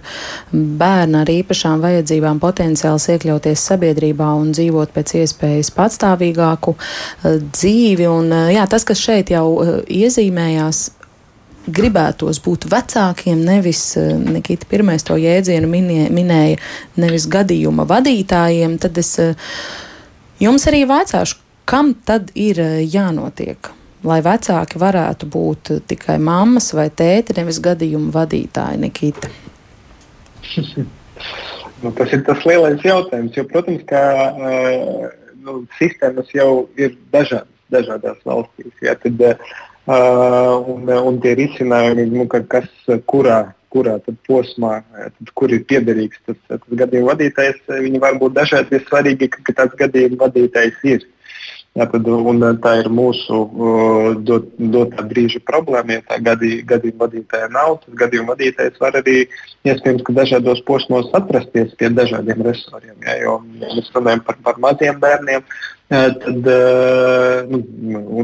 bērna ar īpašām vajadzībām potenciāls iekļauties sabiedrībā un dzīvot pēc iespējas patstāvīgāku uh, dzīvi. Un, uh, jā, tas, kas šeit jau uh, iezīmējās, gribētos būt vecākiem, nevis Nikita pirmais to jēdzienu minē, minēja, nevis gadījuma vadītājiem, tad es Jums arī vecāšu, kam tad ir eh, jānotiek? Lai vecāki varētu būt eh, tikai mammas vai tēti, nevis gadījumu vadītāji, Nikita. [LAUGHS] nu, tas ir tas lielais jautājums, jo, protams, ka uh, nu, sistēmas jau ir dažādas, dažādās valstīs. Ja, tad, uh, un, un tie risinājumi, nu, ka kas kurā kurā posmā, tad, kur ir piederīgs tas, tas gadījuma vadītājs. Viņi var būt dažādi. Ir svarīgi, ka, ka tāds gadījuma vadītājs ir. Jā, tad, tā ir mūsu dot, dotā brīža problēma. Ja tā gadī, gadījuma vadītāja nav, tad gadījuma vadītājs var arī iespējams dažādos posmos atrasties pie dažādiem resuriem. Ja, jo, mēs runājam par, par maziem bērniem, tad nu,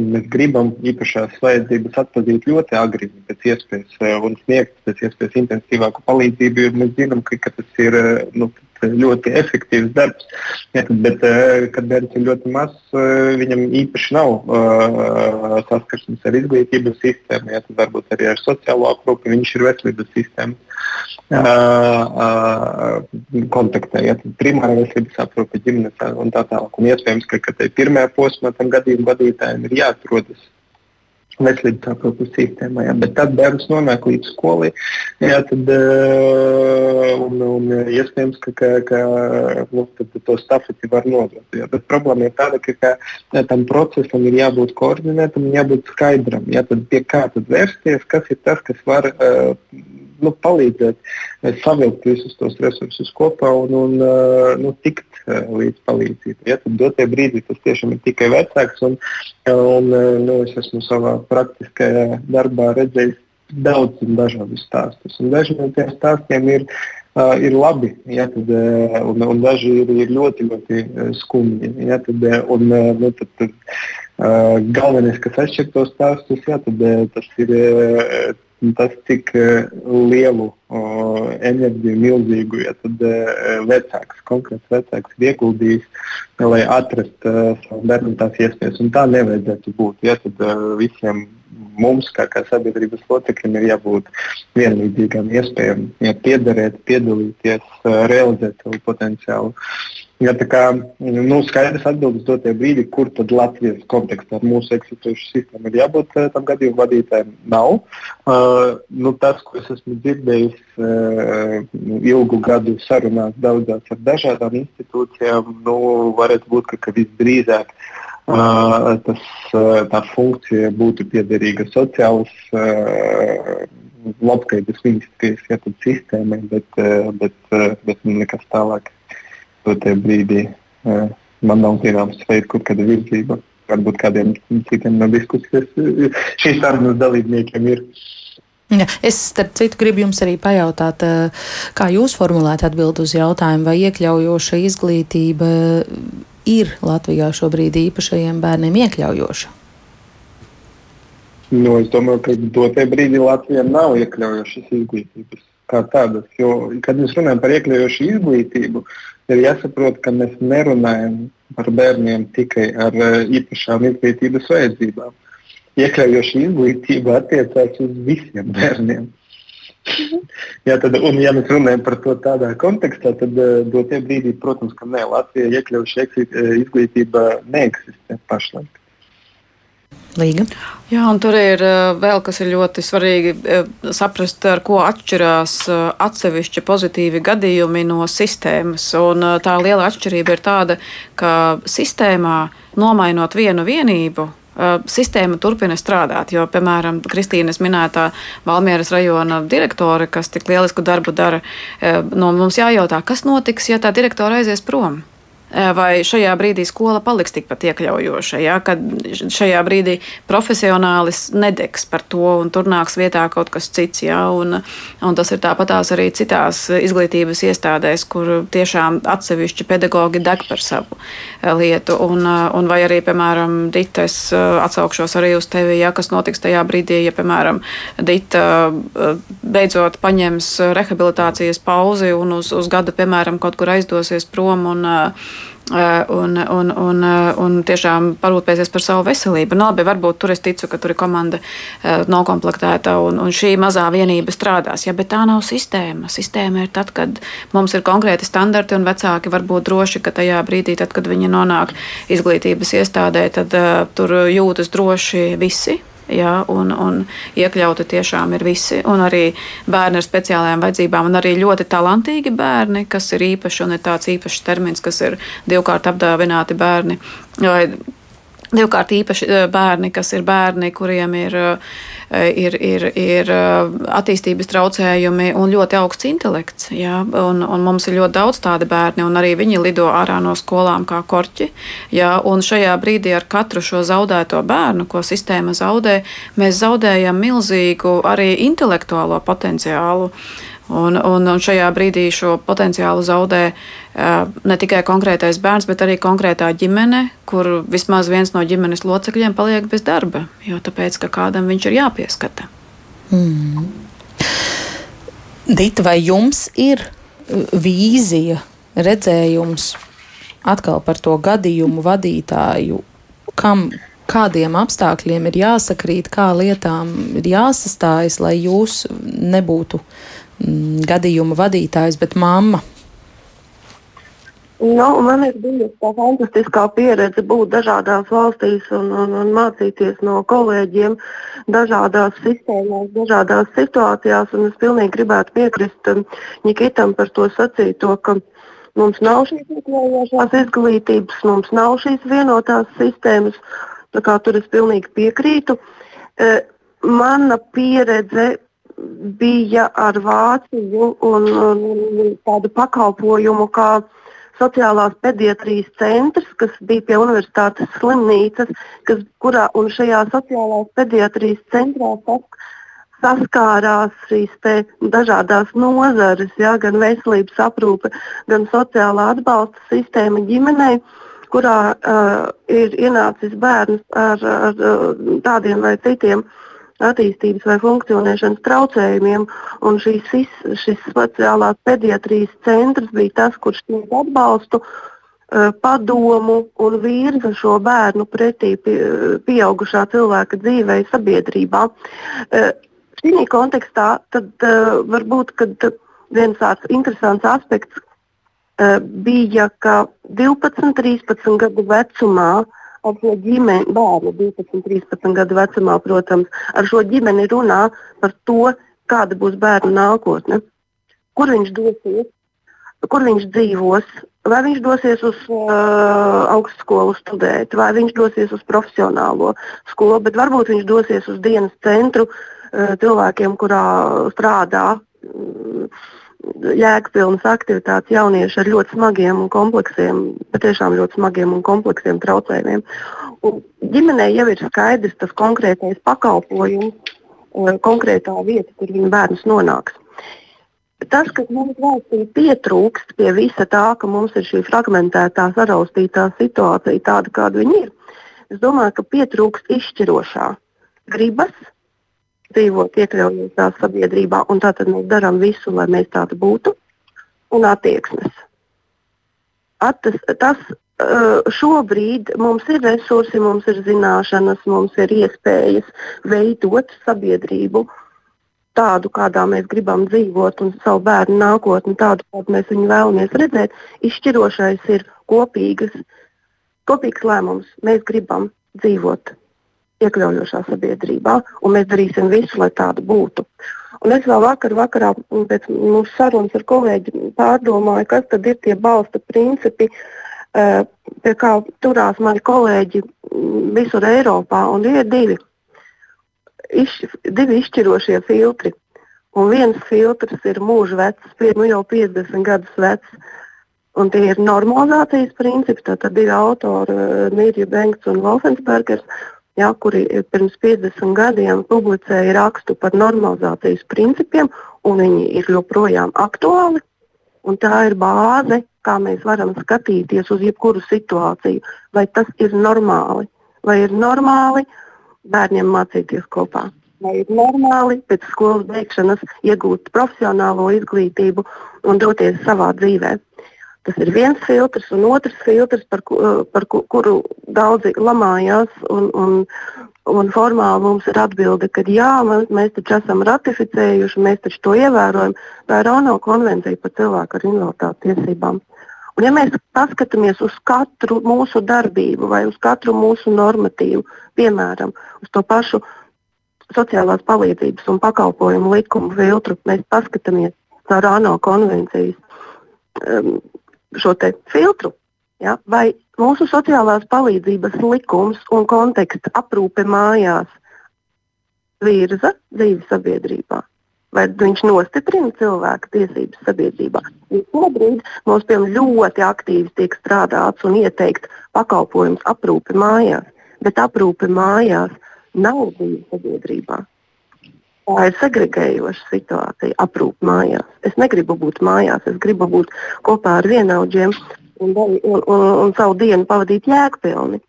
mēs gribam īpašās vajadzības atpazīt ļoti agri, pēc iespējas un sniegt pēc iespējas intensīvāku palīdzību, jo mēs zinām, ka, ka tas ir nu, ļoti efektīvs darbs. Ja, bet, kad bērns ir ļoti mazs, viņam īpaši nav uh, saskarsmes ar izglītības sistēmu, ja, tad varbūt arī ar sociālo aprūpi viņš ir veselības sistēmas kontaktē, ja primāra veselības aprūpe, ģimenes un tā tālāk. Un iespējams, ka, ka pirmajā posmā tam gadījumu vadītājiem ir jāatrodas veselības aprūpes sistēmā. Jā. Bet tad bērns nonāk līdz skolai, jā, tad, un, un iespējams, ka, ka, ka nu, to stafeti var nodot. Jā. Bet problēma ir tāda, ka, ka tam procesam ir jābūt koordinētam, jābūt skaidram. Jā, tad pie kā tad vērsties, kas ir tas, kas var uh, nu, palīdzēt eh, savilkt visus tos resursus kopā un, un eh, nu, tikt eh, līdz palīdzībai. Ja, tad dotie brīdī tas tiešām ir tikai vecāks. Un, un, nu, es esmu savā praktiskajā darbā redzējis daudz un dažādus stāstus. Un daži no tiem stāstiem ir, uh, ir labi, ja, tad, un, un daži ir, ir ļoti, ļoti skumji. Ja, tad, un, nu, tad, tad, uh, galvenais, kas atšķir tos stāstus, ja, tad, tas ir uh, tas, cik eh, lielu enerģiju, milzīgu, ja tad uh, vecāks, konkrēts vecāks ir ieguldījis, lai atrastu uh, savu bērnu tās iespējas. Un tā nevajadzētu būt. Ja tad visiem mums, kā, kā sabiedrības locekļiem, ir jābūt vienlīdzīgām iespējām, ja piederēt, piedalīties, realizēt savu potenciālu. Uh, Ja tā kā nu, skaidrs atbildes dotie brīdi, kur tad Latvijas kontekstā ar mūsu eksistējošu sistēmu ir jābūt uh, tam gadījumu vadītājiem, nav. Uh, nu, tas, ko es esmu dzirdējis uh, ilgu gadu sarunās daudzās ar dažādām institūcijām, nu, varētu būt, ka, ka visdrīzāk uh, tas, uh, tā funkcija būtu piederīga sociālas. Uh, labklājības ministrijas ja, sistēmai, bet, bet, bet nekas tālāk dotajā brīdī man nav zināms veids, kur kāda virzība. Varbūt kādiem citiem no diskusijas šīs sarunas dalībniekiem ir. Ja, es, starp citu, gribu jums arī pajautāt, kā jūs formulējat atbildi uz jautājumu, vai iekļaujoša izglītība ir Latvijā šobrīd īpašajiem bērniem iekļaujoša? Nu, es domāju, ka dotajā brīdī Latvijā nav iekļaujošas izglītības kā tādas. Jo, kad mēs runājam par iekļaujošu izglītību, ir jāsaprot, ka mēs nerunājam par bērniem tikai ar īpašām izglītības vajadzībām. Iekļaujoša izglītība attiecās uz visiem bērniem. Jā, tad, un, ja mēs runājam par to tādā kontekstā, tad uh, dotie brīdī, protams, ka ne, Latvijā iekļaujuša izglītība neeksistē pašlaik. Līga. Jā, un tur ir vēl kas ir ļoti svarīgi saprast, ar ko atšķirās atsevišķi pozitīvi gadījumi no sistēmas. Un tā liela atšķirība ir tāda, ka sistēmā nomainot vienu vienību, sistēma turpina strādāt. Jo, piemēram, Kristīnas minētā Valmieras rajona direktore, kas tik lielisku darbu dara, no mums jājautā, kas notiks, ja tā direktore aizies prom. Eh, vai šajā brīdī skola paliks tikpat iekļaujoša, ja, kad šajā brīdī profesionālis nedegs par to un tur nāks vietā kaut kas cits. Ja, un, un tas ir tāpatās arī citās izglītības iestādēs, kur tiešām atsevišķi pedagogi deg par savu eh, lietu. Un, eh, un vai arī, piemēram, Dita, es atsaukšos arī uz tevi, ja kas notiks tajā brīdī, ja, piemēram, Dita beidzot paņems rehabilitācijas pauzi un uz, uz gadu, piemēram, kaut kur aizdosies prom un uh, un, un, un, eh, un tiešām parūpēsies par savu veselību. Nu, labi, varbūt tur es ticu, ka tur ir komanda eh, nokomplektēta un, un šī mazā vienība strādās. Ja, bet tā nav sistēma. Sistēma ir tad, kad mums ir konkrēti standarti un vecāki var būt droši, ka tajā brīdī, tad, kad viņi nonāk izglītības iestādē, tad uh, tur jūtas droši visi ja, un, un iekļauti tiešām ir visi. Un arī bērni ar speciālajām vajadzībām, un arī ļoti talantīgi bērni, kas ir īpaši, un ir tāds īpašs termins, kas ir divkārt apdāvināti bērni. Vai Divkārt īpaši eh, bērni, kas ir bērni, kuriem ir, eh, ir, ir, ir eh, attīstības traucējumi un ļoti augsts intelekts. Ja? Un, un mums ir ļoti daudz tādu bērnu, un arī viņi lido ārā no skolām kā korķi. Ja? Un šajā brīdī ar katru šo zaudēto bērnu, ko sistēma zaudē, mēs zaudējam milzīgu arī intelektuālo potenciālu. Un, un, un šajā brīdī šo potenciālu zaudē ne tikai konkrētais bērns, bet arī konkrētā ģimene, kur vismaz viens no ģimenes locekļiem paliek bez darba, jo tāpēc, ka kādam viņš ir jāpieskata. Mm. Dita, vai jums ir vīzija, redzējums atkal par to gadījumu vadītāju, kam, kādiem apstākļiem ir jāsakrīt, kā lietām ir jāsastājas, lai jūs nebūtu mm, gadījuma vadītājs, bet mamma. Nu, man ir bijusi tā fantastiskā pieredze būt dažādās valstīs un, un, un mācīties no kolēģiem dažādās sistēmās, dažādās situācijās. Es pilnīgi gribētu piekrist um, Nikitam par to sacīto, ka mums nav šīs iekļaujošās izglītības, mums nav šīs vienotās sistēmas. Tur es pilnīgi piekrītu. E, mana pieredze bija ar Vāciju un, un, un tādu pakalpojumu kā sociālās pediatrijas centrs, kas bija pie universitātes slimnīcas, kas, kurā un šajā sociālās pediatrijas centrā saskārās šīs dažādas nozares, ja, gan veselības aprūpe, gan sociālā atbalsta sistēma ģimenei kurā uh, ir ienācis bērns ar, ar, tādiem vai citiem attīstības vai funkcionēšanas traucējumiem. Šis, šis speciālās pediatrijas centrs bija tas, kurš sniedz atbalstu, eh, padomu un virza šo bērnu pretī pieaugušā cilvēka dzīvē, sabiedrībā. Eh, šī kontekstā tad, eh, varbūt viens tāds interesants aspekts bija, ka 12, 13 gadu vecumā uh, ar šo ģimeni, bērnu 12, 13 gadu vecumā, protams, ar šo ģimeni runā par to, kāda būs bērnu nākotne, kur viņš dosies, kur viņš dzīvos, vai viņš dosies uz uh, augstskolu studēt, vai viņš dosies uz profesionālo skolu, bet varbūt viņš dosies uz dienas centru uh, cilvēkiem, kurā strādā. Uh, jēgpilnas aktivitātes jaunieši ar ļoti smagiem un kompleksiem, patiešām ļoti smagiem un kompleksiem traucējumiem. Un ģimenei jau ir skaidrs tas konkrētais pakalpojums, uh, konkrētā vieta, kur viņa bērns nonāks. Tas, kas mums valstī pietrūkst pie visa tā, ka mums ir šī fragmentētā, saraustītā situācija, tāda kāda viņa ir, es domāju, ka pietrūkst izšķirošā gribas, dzīvot iekļaujošā sabiedrībā, un tātad mēs darām visu, lai mēs tādi būtu, un attieksmes. Attas, tas šobrīd mums ir resursi, mums ir zināšanas, mums ir iespējas veidot sabiedrību tādu, kādā mēs gribam dzīvot, un savu bērnu nākotni tādu, kādu mēs viņu vēlamies redzēt. Izšķirošais ir kopīgas, kopīgs lēmums. Mēs gribam dzīvot iekļaujošā sabiedrībā, un mēs darīsim visu, lai tāda būtu. Un es vēl vakar, vakarā pēc mūsu sarunas ar kolēģi pārdomāju, kas tad ir tie balsta principi, eh, pie kā turās mani kolēģi visur Eiropā, un ir divi, iš, divi izšķirošie filtri. Un viens filtrs ir mūža vecs, nu jau 50 gadus vecs, un tie ir normalizācijas principi. Tad ir autori Nīrija eh, Banks un Wolfensbergers ja, kuri pirms 50 gadiem publicēja rakstu par normalizācijas principiem, un viņi ir joprojām aktuāli. Tā ir bāze, kā mēs varam skatīties uz jebkuru situāciju. Vai tas ir normāli? Vai ir normāli bērniem mācīties kopā? Vai ir normāli pēc skolas beigšanas iegūt profesionālo izglītību un doties savā dzīvēm? Tas ir viens filtrs, un otrs filtrs, par, eh, par kuru daudzi lamājās. Un, un, un formāli mums ir atbilde, ka jā, mēs taču esam ratificējuši, mēs taču to ievērojam. Tā ir ANO konvencija par cilvēku ar invaliditāti tiesībām. Un, ja mēs paskatāmies uz katru mūsu darbību vai uz katru mūsu normatīvu, piemēram, uz to pašu sociālās palīdzības un pakalpojumu likumu filtru, mēs paskatāmies caur ANO konvencijas um, šo filtru. Ja? Vai mūsu sociālās palīdzības likums un konteksta aprūpe mājās virza dzīvi sabiedrībā? Vai viņš nostiprina cilvēka tiesības sabiedrībā? Šobrīd mums ļoti aktīvi tiek strādāts un ieteikts pakalpojums aprūpe mājās, bet aprūpe mājās nav dzīve sabiedrībā. Tā ir segregējoša situācija, aprūpe mājās. Es negribu būt mājās, es gribu būt kopā ar vienaudžiem un, un, un, un savu dienu pavadīt jēgpilni.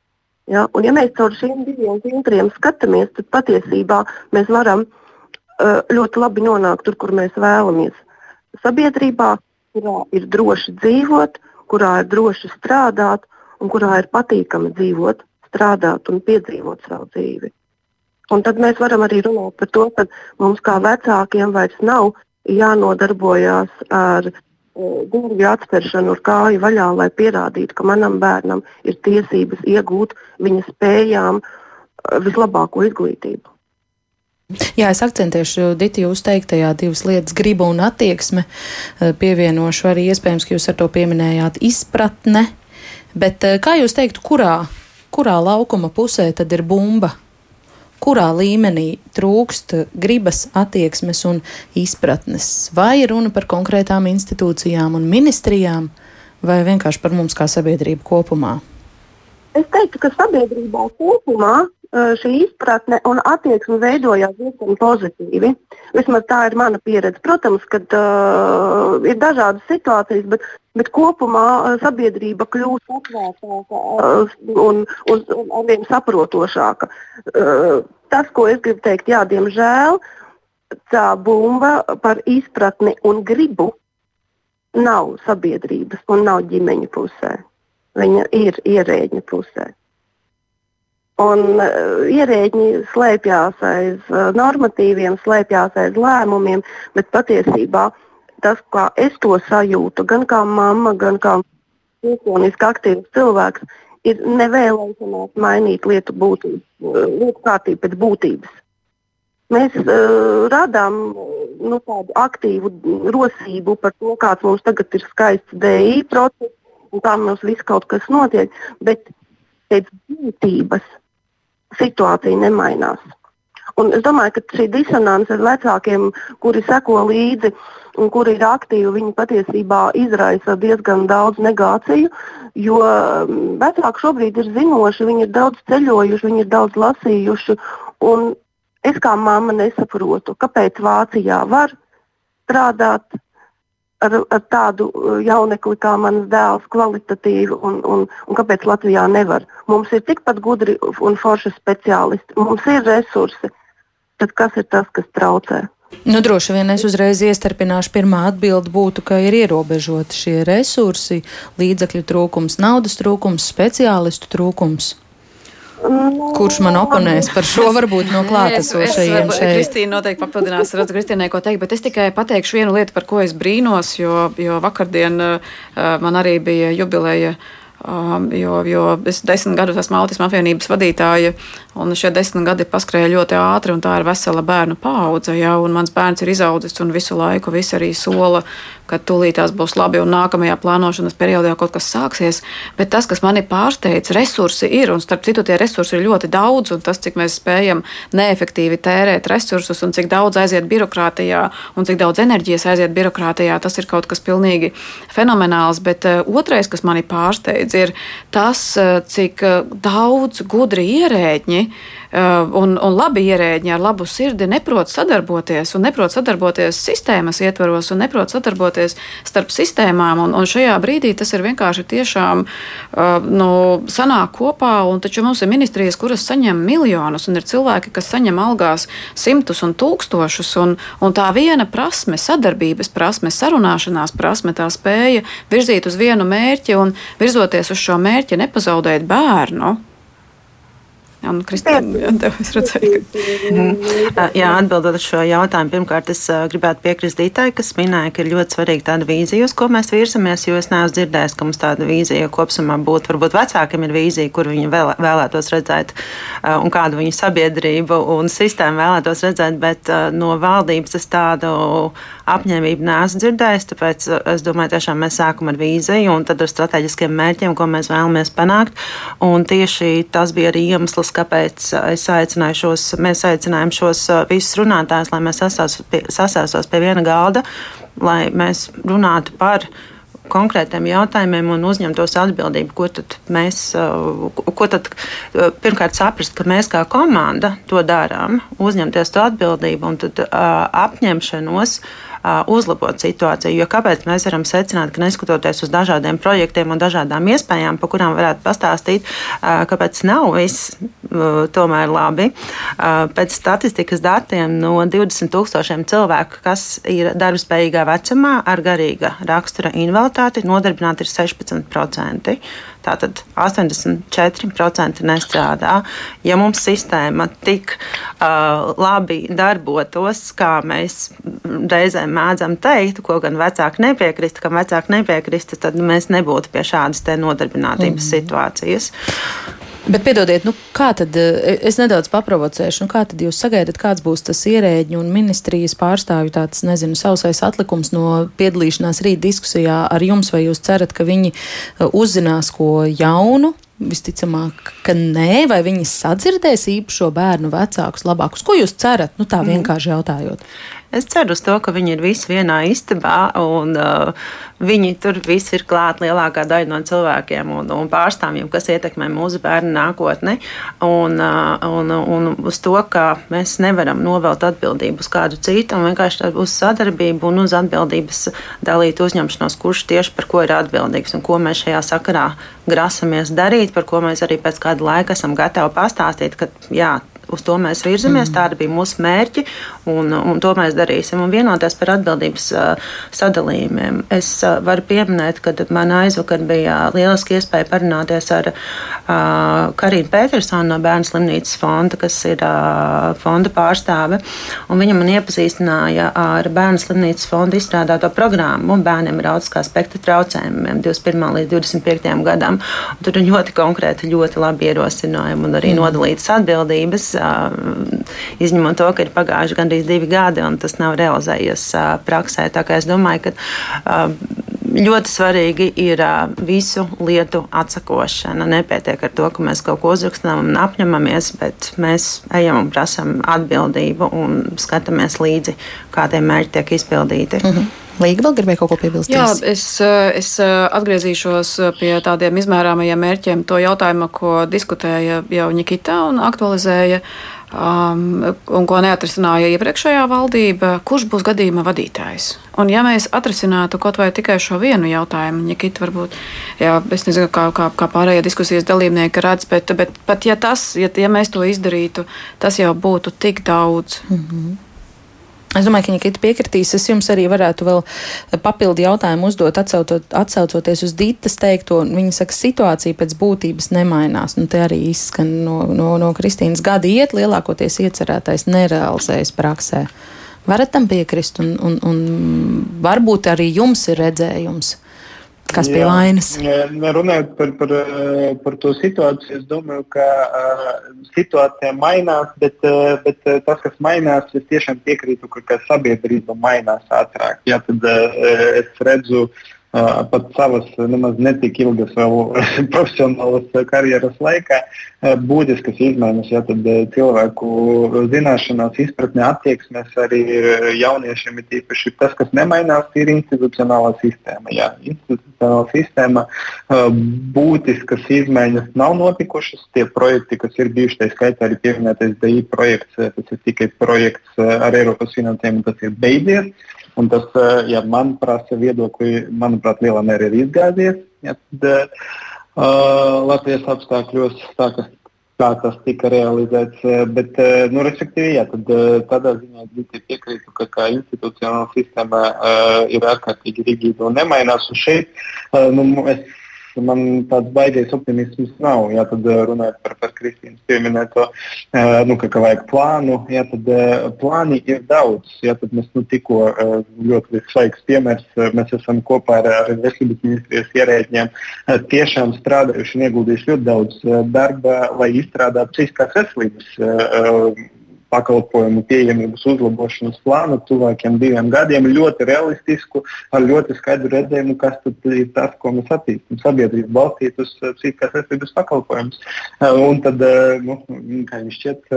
Ja? Un, ja mēs caur šiem diviem filtriem skatāmies, tad patiesībā mēs varam uh, ļoti labi nonākt tur, kur mēs vēlamies. Sabiedrībā, kurā ir droši dzīvot, kurā ir droši strādāt un kurā ir patīkami dzīvot, strādāt un piedzīvot savu dzīvi. Un tad mēs varam arī runāt par to, ka mums kā vecākiem vairs nav jānodarbojas ar e, durvju atspēršanu ar kāju vaļā, lai pierādītu, ka manam bērnam ir tiesības iegūt viņa spējām e, vislabāko izglītību. Jā, es akcentēšu Diti jūs teiktajā divas lietas - griba un attieksme. E, pievienošu arī iespējams, ka jūs ar to pieminējāt izpratne. Bet kā jūs teiktu, kurā, kurā laukuma pusē tad ir bumba? Kurā līmenī trūkst gribas, attieksmes un izpratnes. Vai runa par konkrētām institūcijām un ministrijām, vai vienkārši par mums kā sabiedrību kopumā? Es teiktu, ka sabiedrībā kopumā šī izpratne un attieksme veidojās diezgan pozitīvi. Vismaz tā ir mana pieredze. Protams, ka uh, ir dažādas situācijas, bet, bet kopumā uh, sabiedrība kļūst atvērtāka uh, un, un, un arvien saprotošāka. Uh, tas, ko es gribu teikt, jā, diemžēl tā bumba par izpratni un gribu nav sabiedrības un nav ģimeņa pusē. Viņa ir ierēģņa pusē. Un uh, ierēģi slēpjas aiz uh, normatīviem, slēpjas aiz lēmumiem, bet patiesībā tas, kā es to sajūtu, gan kā mamma, gan kā pilsoniski aktīvs cilvēks, ir nevēlēšanās mainīt lietu, būtību, uh, lietu kārtību pēc būtības. Mēs uh, radām nu, tādu aktīvu rosību par to, kāds mums tagad ir skaists DI process un kā mums viss kaut kas notiek, bet pēc būtības situācija nemainās. Un es domāju, ka šī disonance ar vecākiem, kuri seko līdzi un kuri ir aktīvi, viņi patiesībā izraisa diezgan daudz negāciju. Jo mm, vecāki šobrīd ir zinoši, viņi ir daudz ceļojuši, viņi ir daudz lasījuši. Es kā mamma nesaprotu, kāpēc Vācijā var strādāt ar, ar tādu uh, jaunekli kā mans dēls, kvalitatīvi, un, un, un kāpēc Latvijā nevar. Mums ir tikpat gudri un forši speciālisti, mums ir resursi. Tad kas ir tas, kas traucē? Nu, droši vien es uzreiz iestarpināšu. Pirmā atbilde būtu, ka ir ierobežoti šie resursi, līdzekļu trūkums, naudas trūkums, speciālistu trūkums. Kurš man oponēs par šo varbūt no klātesošajiem šeit? Kristīna noteikti papildinās, redzu, Kristīnai, ko teikt, bet es tikai pateikšu vienu lietu, par ko es brīnos, jo, jo vakardien uh, man arī bija jubileja. Um, jo, jo es desmit gadus esmu autisma apvienības vadītāja, un šie desmit gadi paskrēja ļoti ātri, un tā ir vesela bērnu paudze. Ja, mans bērns ir izaudzis, un visu laiku viss arī sola, ka tūlītās būs labi un nākamajā plānošanas periodā kaut kas sāksies. Bet tas, kas mani pārsteidz, resursi ir, un starp citu tie resursi ir ļoti daudz, un tas, cik mēs spējam neefektīvi tērēt resursus un cik daudz aiziet birokrātijā un cik daudz enerģijas aiziet birokrātijā, tas ir kaut kas pilnīgi fenomenāls. Bet uh, otrais, kas mani pārsteidz, ir tas, uh, cik uh, daudz gudri ierēģi Eh, un, un labi ierēģi ar labu sirdi neprot sadarboties un neprot sadarboties sistēmas ietvaros un neprot sadarboties starp sistēmām. Un, un šajā brīdī tas ir vienkārši tiešām eh, nu, sanāk kopā. Un taču mums ir ministrijas, kuras saņem miljonus, un ir cilvēki, kas saņem algās simtus un tūkstošus. Un, un tā viena prasme, sadarbības prasme, sarunāšanās prasme, tā spēja virzīt uz vienu mērķi un virzoties uz šo mērķi, nepazaudēt bērnu. Jā, nu, Kristīna, tev es redzēju, ka. Mm. Jā, atbildot uz šo jautājumu, pirmkārt, es gribētu piekrist Dītai, kas minēja, ka ir ļoti svarīga tāda vīzija, uz ko mēs virzamies, jo es neesmu dzirdējis, ka mums tāda vīzija kopumā būtu. Varbūt vecākiem ir vīzija, kur viņi vēl, vēlētos redzēt un kādu viņu sabiedrību un sistēmu vēlētos redzēt, bet no valdības es tādu apņēmību neesmu dzirdējis, tāpēc es domāju, tiešām mēs sākam ar vīziju un tad ar strateģiskiem mērķiem, ko mēs vēlamies panākt. Un tieši tas bija arī iemesls, kāpēc es aicināju šos, mēs aicinājām šos visus runātājus, lai mēs sasēstos pie viena galda, lai mēs runātu par konkrētiem jautājumiem un uzņemtos atbildību, ko tad mēs, ko tad pirmkārt saprast, ka mēs kā komanda to darām, uzņemties to atbildību un tad apņemšanos uzlabot situāciju. Jo kāpēc mēs varam secināt, ka neskatoties uz dažādiem projektiem un dažādām iespējām, pa kurām varētu pastāstīt, kāpēc nav viss tomēr labi. Pēc statistikas datiem no 20 tūkstošiem cilvēku, kas ir darbspējīgā vecumā ar garīga rakstura invaliditāti, nodarbināti ir 16%. Tātad 84% nestrādā. Ja mums sistēma tik uh, labi darbotos, kā mēs reizēm mēdzam teikt, ko gan vecāki nepiekrist, kam vecāki nepiekrist, tad mēs nebūtu pie šādas nodarbinātības mm. situācijas. Bet, piedodiet, nu, kā tad es nedaudz paprovocēšu, nu, kā tad jūs sagaidat, kāds būs tas ierēģi un ministrijas pārstāvju tāds, nezinu, sausais atlikums no piedalīšanās rīt diskusijā ar jums, vai jūs cerat, ka viņi uzzinās ko jaunu? Visticamāk, ka nē, vai viņi sadzirdēs īpašo bērnu vecākus labākus. Ko jūs cerat? Nu, tā mhm. vienkārši jautājot. Es ceru uz to, ka viņi ir visi vienā istabā un uh, viņi tur visi ir klāt lielākā daļa no cilvēkiem un, un pārstāvjiem, kas ietekmē mūsu bērnu nākotni. Un, uh, un, un uz to, ka mēs nevaram novelt atbildību uz kādu citu un vienkārši uz sadarbību un uz atbildības dalīt uzņemšanos, kurš tieši par ko ir atbildīgs un ko mēs šajā sakarā grasamies darīt, par ko mēs arī pēc kāda laika esam gatavi pastāstīt, ka jā, uz to mēs virzamies. Mm. Tādi bija mūsu mērķi, un, un to mēs darīsim. Un vienoties par atbildības sadalījumiem. Es varu pieminēt, ka man aizvakar bija lieliski iespēja parunāties ar Karinu Petersonu no Bērnu slimnīcas fonda, kas ir fonda pārstāve. Viņa man iepazīstināja ar Bērnu slimnīcas fonda izstrādāto programmu bērniem ar autiskā spektra traucējumiem 21. līdz 25. gadam. Un tur ir ļoti konkrēti, ļoti labi ierosinājumi un arī mm. nodalītas atbildības izņemot to, ka ir pagājuši gandrīz divi gadi un tas nav realizējies praksē. Tā kā es domāju, ka ļoti svarīgi ir visu lietu atsakošana. Nepietiek ar to, ka mēs kaut ko uzrakstām un apņemamies, bet mēs ejam un prasām atbildību un skatāmies līdzi, kā tie mērķi tiek izpildīti. -hmm. Līga vēl gribēja kaut ko piebilst? Jā, es, es atgriezīšos pie tādiem izmērāmajiem mērķiem, to jautājumu, ko diskutēja jau Nikita un aktualizēja. Um, un ko neatrisināja iepriekšējā valdība, kurš būs gadījuma vadītājs. Un, ja mēs atrisinātu kaut vai tikai šo vienu jautājumu, Nikita, varbūt, jā, es nezinu, kā, kā, kā pārējie diskusijas dalībnieki redz, bet, bet pat ja, tas, ja, ja mēs to izdarītu, tas jau būtu tik daudz. Mm -hmm. Es domāju, ka Nikita piekritīs. Es jums arī varētu vēl papildu jautājumu uzdot, atsautot, atsaucoties uz Dītas teikto. Viņa saka, situācija pēc būtības nemainās. Nu, te arī izskan no, no, no Kristīnas gada iet, lielākoties iecerētais nerealizējas praksē. Varat tam piekrist, un, un, un varbūt arī jums ir redzējums. Kas pie vainas? Runājot par, par, par to situāciju, es domāju, ka uh, situācija mainās, bet, uh, bet uh, tas, kas mainās, es tiešām piekrītu, ka, ka sabiedrība mainās ātrāk. Ja, tad, uh, es redzu uh, pat savas nemaz netik ilgas vēl profesionālas karjeras laikā būtiskas izmaiņas. Ja, tad cilvēku zināšanās, izpratne, attieksmes arī jauniešiem ir tīpaši tas, kas nemainās, ir institucionālā sistēma. Ja, institucionālā sistēma būtiskas izmaiņas nav notikušas. Tie projekti, kas ir bijuši, tā skaitā arī pieminētais DI projekts, tas ir tikai projekts ar Eiropas finansējumu, tas ir beidzies. Un tas, eh, ja man prasa viedokli, manuprāt, lielā mērā ir izgāzies. Ja, tad, uh, Latvijas apstākļos tā, ka, kā tas tika realizēts. Bet, nu, respektīvi, jā, tad, tādā ziņā piekrītu, ka kā institucionāla sistēma uh, ir ārkārtīgi rigīda un nemainās. Un šeit uh, nu, es man tāds baigais optimisms nav. Jā, tad runājot par, par Kristīnas pieminēto, eh, nu, ka, ka vajag plānu, jā, tad plāni ir daudz. Jā, tad mēs nu, tikko ļoti svaigs piemērs, mēs esam kopā ar, ar veselības ministrijas ierēģiem tiešām strādājuši un ieguldījuši ļoti daudz darba, lai izstrādātu psihiskās veselības pakalpojumu pieejamības uzlabošanas plānu tuvākiem diviem gadiem, ļoti realistisku, ar ļoti skaidru redzējumu, kas ir tas, ko mēs attīstām. Sabiedrība balstīt uz psihiskās veselības pakalpojumus. Uh, un tad, uh, nu, kā jums šķiet,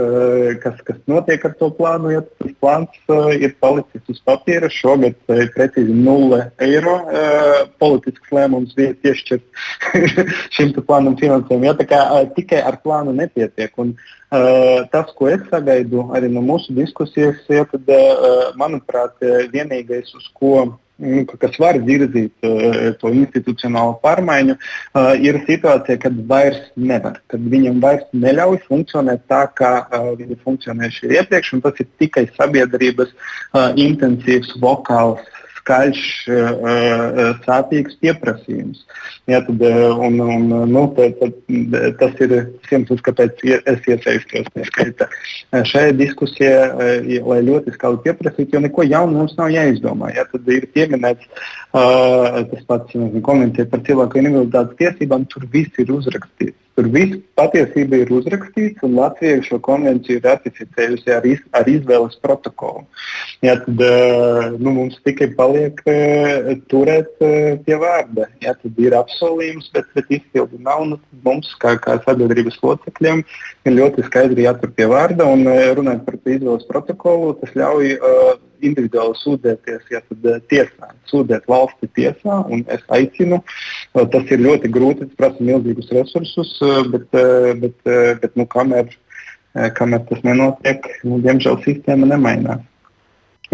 kas, kas notiek ar to plānu, ja tas plāns ir palicis uz papīra, šogad ir precīzi 0 eiro politisks lēmums piešķirt [LAUGHS] šim plānam finansējumu. Ja, tikai ar plānu nepietiek. Un, Uh, tas, ko es sagaidu arī no mūsu diskusijas, ja, tad, uh, manuprāt, vienīgais, uz ko nu, kas var virzīt to institucionālo pārmaiņu, ir situācija, kad vairs nevar, kad viņam vairs neļauj funkcionēt tā, kā viņi funkcionējuši iepriekš, un tas ir tikai sabiedrības intensīvs vokāls skaļš, eh, eh, sāpīgs pieprasījums. Ja, tad, eh, un, un, nu, tad, tad, tas ir iemesls, kāpēc es iesaistos šajā diskusijā, lai ļoti skaļi pieprasītu, jo neko jaunu mums nav jāizdomā. Ja, tad ir pieminēts tas pats komentārs par cilvēku invaliditātes tiesībām, tur viss ir uzrakstīts. Tur viss patiesībā ir uzrakstīts, un Latvija šo konvenciju ir ratificējusi ar, iz, ar izvēles protokolu. Ja, tad nu, mums tikai paliek turēt pie vārda. Ja, tad ir apsolījums, bet, bet izpildu nav. Nu, mums, kā, kā sabiedrības locekļiem, ir ļoti skaidri jātur pie vārda. Un, runājot par izvēles protokolu, tas ļauj uh, individuāli sūdzēties ja, tad, eh, tiesā, sūdzēt valsti tiesā. Es aicinu, eh, tas ir ļoti grūti, tas prasa milzīgus resursus, eh, bet, bet, bet nu, kamēr, kamēr tas nenotiek, nu, diemžēl sistēma nemainās.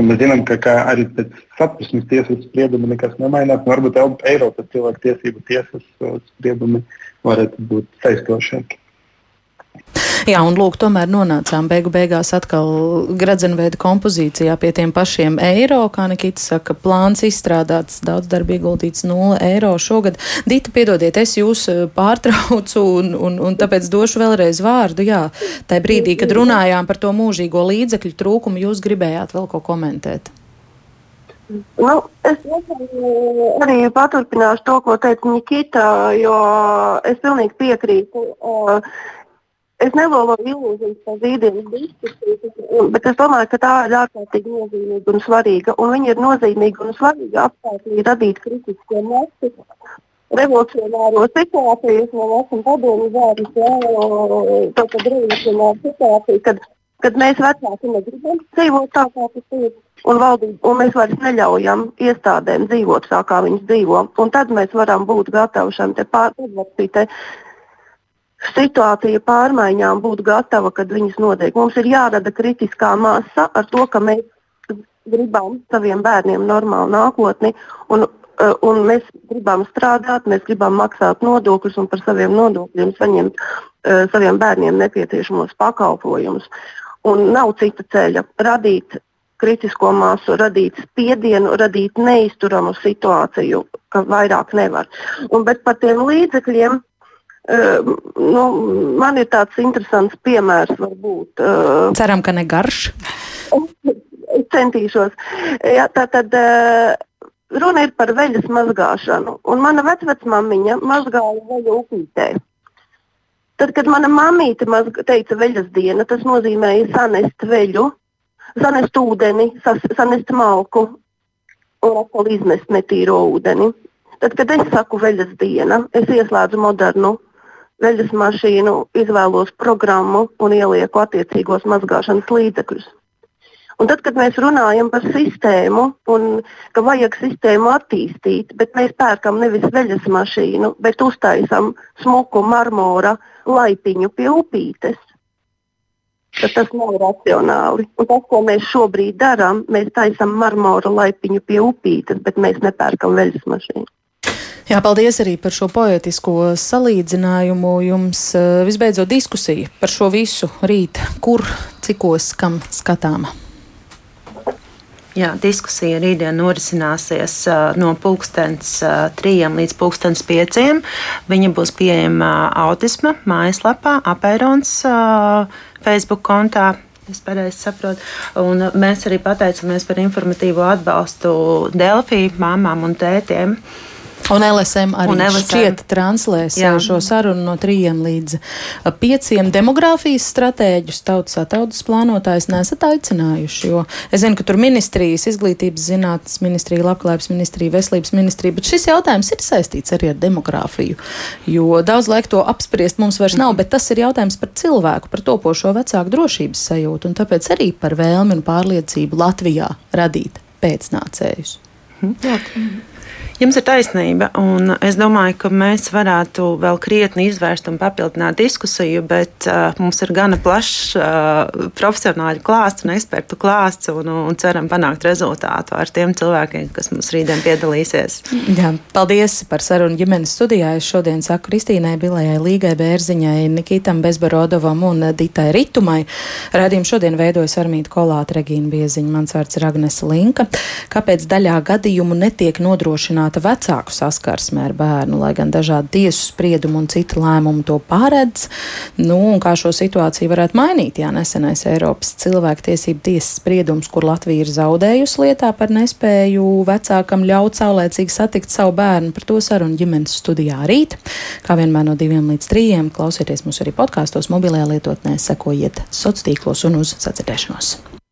Un mēs zinām, ka, ka arī pēc satversmes tiesas sprieduma nekas nemainās. Varbūt Eiropas cilvēku tiesību tiesas spriedumi varētu būt saistošāki. Jā, un lūk, tomēr nonācām beigu beigās atkal gradzenveida kompozīcijā pie tiem pašiem eiro, kā Nikita saka, plāns izstrādāts, daudz darba ieguldīts 0 eiro šogad. Dita, piedodiet, es jūs eh, pārtraucu un, un, un tāpēc došu vēlreiz vārdu. Jā, tajā brīdī, kad runājām par to mūžīgo līdzekļu trūkumu, jūs gribējāt vēl ko komentēt. Nu, es arī paturpināšu to, ko teica Nikita, jo es pilnīgi piekrītu. Uh, es neloloju ilūzijas par rītdienas diskusiju, bet es domāju, ka tā ir ārkārtīgi nozīmīga un svarīga. Un viņa ir nozīmīga un svarīga apstākļi radīt kritisko masu. Revolucionāro situāciju, es vēl esmu padomu vārdus, jā, tātad revolucionāru situāciju, kad, kad mēs vecāki negribam dzīvot tā, kā tas ir. Un, valdība, un mēs vairs neļaujam iestādēm dzīvot tā, kā viņas dzīvo. Un tad mēs varam būt gatavi šim pārvērtītē situācija pārmaiņām būt gatava, kad viņas notiek. Mums ir jārada kritiskā masa ar to, ka mēs gribam saviem bērniem normālu nākotni. Un, eh, un mēs gribam strādāt, mēs gribam maksāt nodokļus un par saviem nodokļiem saņemt uh, saviem bērniem nepieciešamos pakalpojumus. Un nav cita ceļa radīt kritisko māsu, radīt spiedienu, radīt neizturamu situāciju, ka vairāk nevar. Un, bet par tiem līdzekļiem Uh, nu, man ir tāds interesants piemērs, varbūt. Uh, Ceram, ka ne garš. es centīšos. Jā, tā tad uh, runa ir par veļas mazgāšanu. Un mana vecmāmiņa mazgāja veļu upītē. Tad, kad mana mamīte teica veļas diena, tas nozīmēja sanest veļu, sanest ūdeni, sas, sanest malku un atkal izmest netīro ūdeni. Tad, kad es saku veļas diena, es ieslēdzu modernu veļas mašīnu, izvēlos programmu un ielieku attiecīgos mazgāšanas līdzekļus. Un tad, kad mēs runājam par sistēmu un ka vajag sistēmu attīstīt, bet mēs pērkam nevis veļas mašīnu, bet uztaisam smuku marmora laipiņu pie upītes, tad tas nav racionāli. Un tas, ko mēs šobrīd darām, mēs taisam marmora laipiņu pie upītes, bet mēs nepērkam veļas mašīnu. Jā, paldies arī par šo poetisko salīdzinājumu. Jums eh, visbeidzot diskusija par šo visu rīt, kur, cikos, kam skatāma. Jā, diskusija rītdien norisināsies uh, no pulkstens uh, trījiem līdz pulkstens pieciem. Viņa būs pieejama autisma mājaslapā, apērons uh, Facebook kontā. Es pareizi saprotu. Un mēs arī pateicamies par informatīvo atbalstu Delfī māmām un tētiem. Uh, Un LSM arī un LSM. šķiet translēs Jā. šo sarunu no trījiem līdz pieciem demogrāfijas stratēģus tautas ataudas plānotājs nesat aicinājuši, jo es zinu, ka tur ministrijas, izglītības zinātnes ministrija, labklājības ministrija, veselības ministrija, bet šis jautājums ir saistīts arī ar demogrāfiju, jo daudz laika to apspriest mums vairs nav, bet tas ir jautājums par cilvēku, par topošo vecāku drošības sajūtu un tāpēc arī par vēlmi un pārliecību Latvijā radīt pēcnācējus. Mhm. Jums ir taisnība, un es domāju, ka mēs varētu vēl krietni izvērst un papildināt diskusiju, bet uh, mums ir gana plašs uh, profesionāļu klāsts un ekspertu klāsts, un, un ceram panākt rezultātu ar tiem cilvēkiem, kas mums rītdien piedalīsies. Jā, paldies par sarunu ģimenes studijā. Es šodien saku Kristīnai Bilējai, Līgai Bērziņai, Nikitam Bezbarodovam un Ditai Ritumai. Radījumu šodien veidojas Armīta Kolāta, Regīna Bieziņa, mans vārds ir Agnese Linka. Kāpēc daļā gadījumu netiek nodrošināta veicināta vecāku saskarsme ar bērnu, lai gan dažādi tiesu spriedumi un citi lēmumi to paredz. Nu, kā šo situāciju varētu mainīt? Jā, nesenais Eiropas cilvēktiesību tiesas spriedums, kur Latvija ir zaudējusi lietā par nespēju vecākam ļaut saulēcīgi satikt savu bērnu, par to sarunu ģimenes studijā rīt. Kā vienmēr no diviem līdz trījiem klausieties mūs arī podkāstos, mobilajā lietotnē, sekojiet sociālos tīklos un uz sacirdēšanos.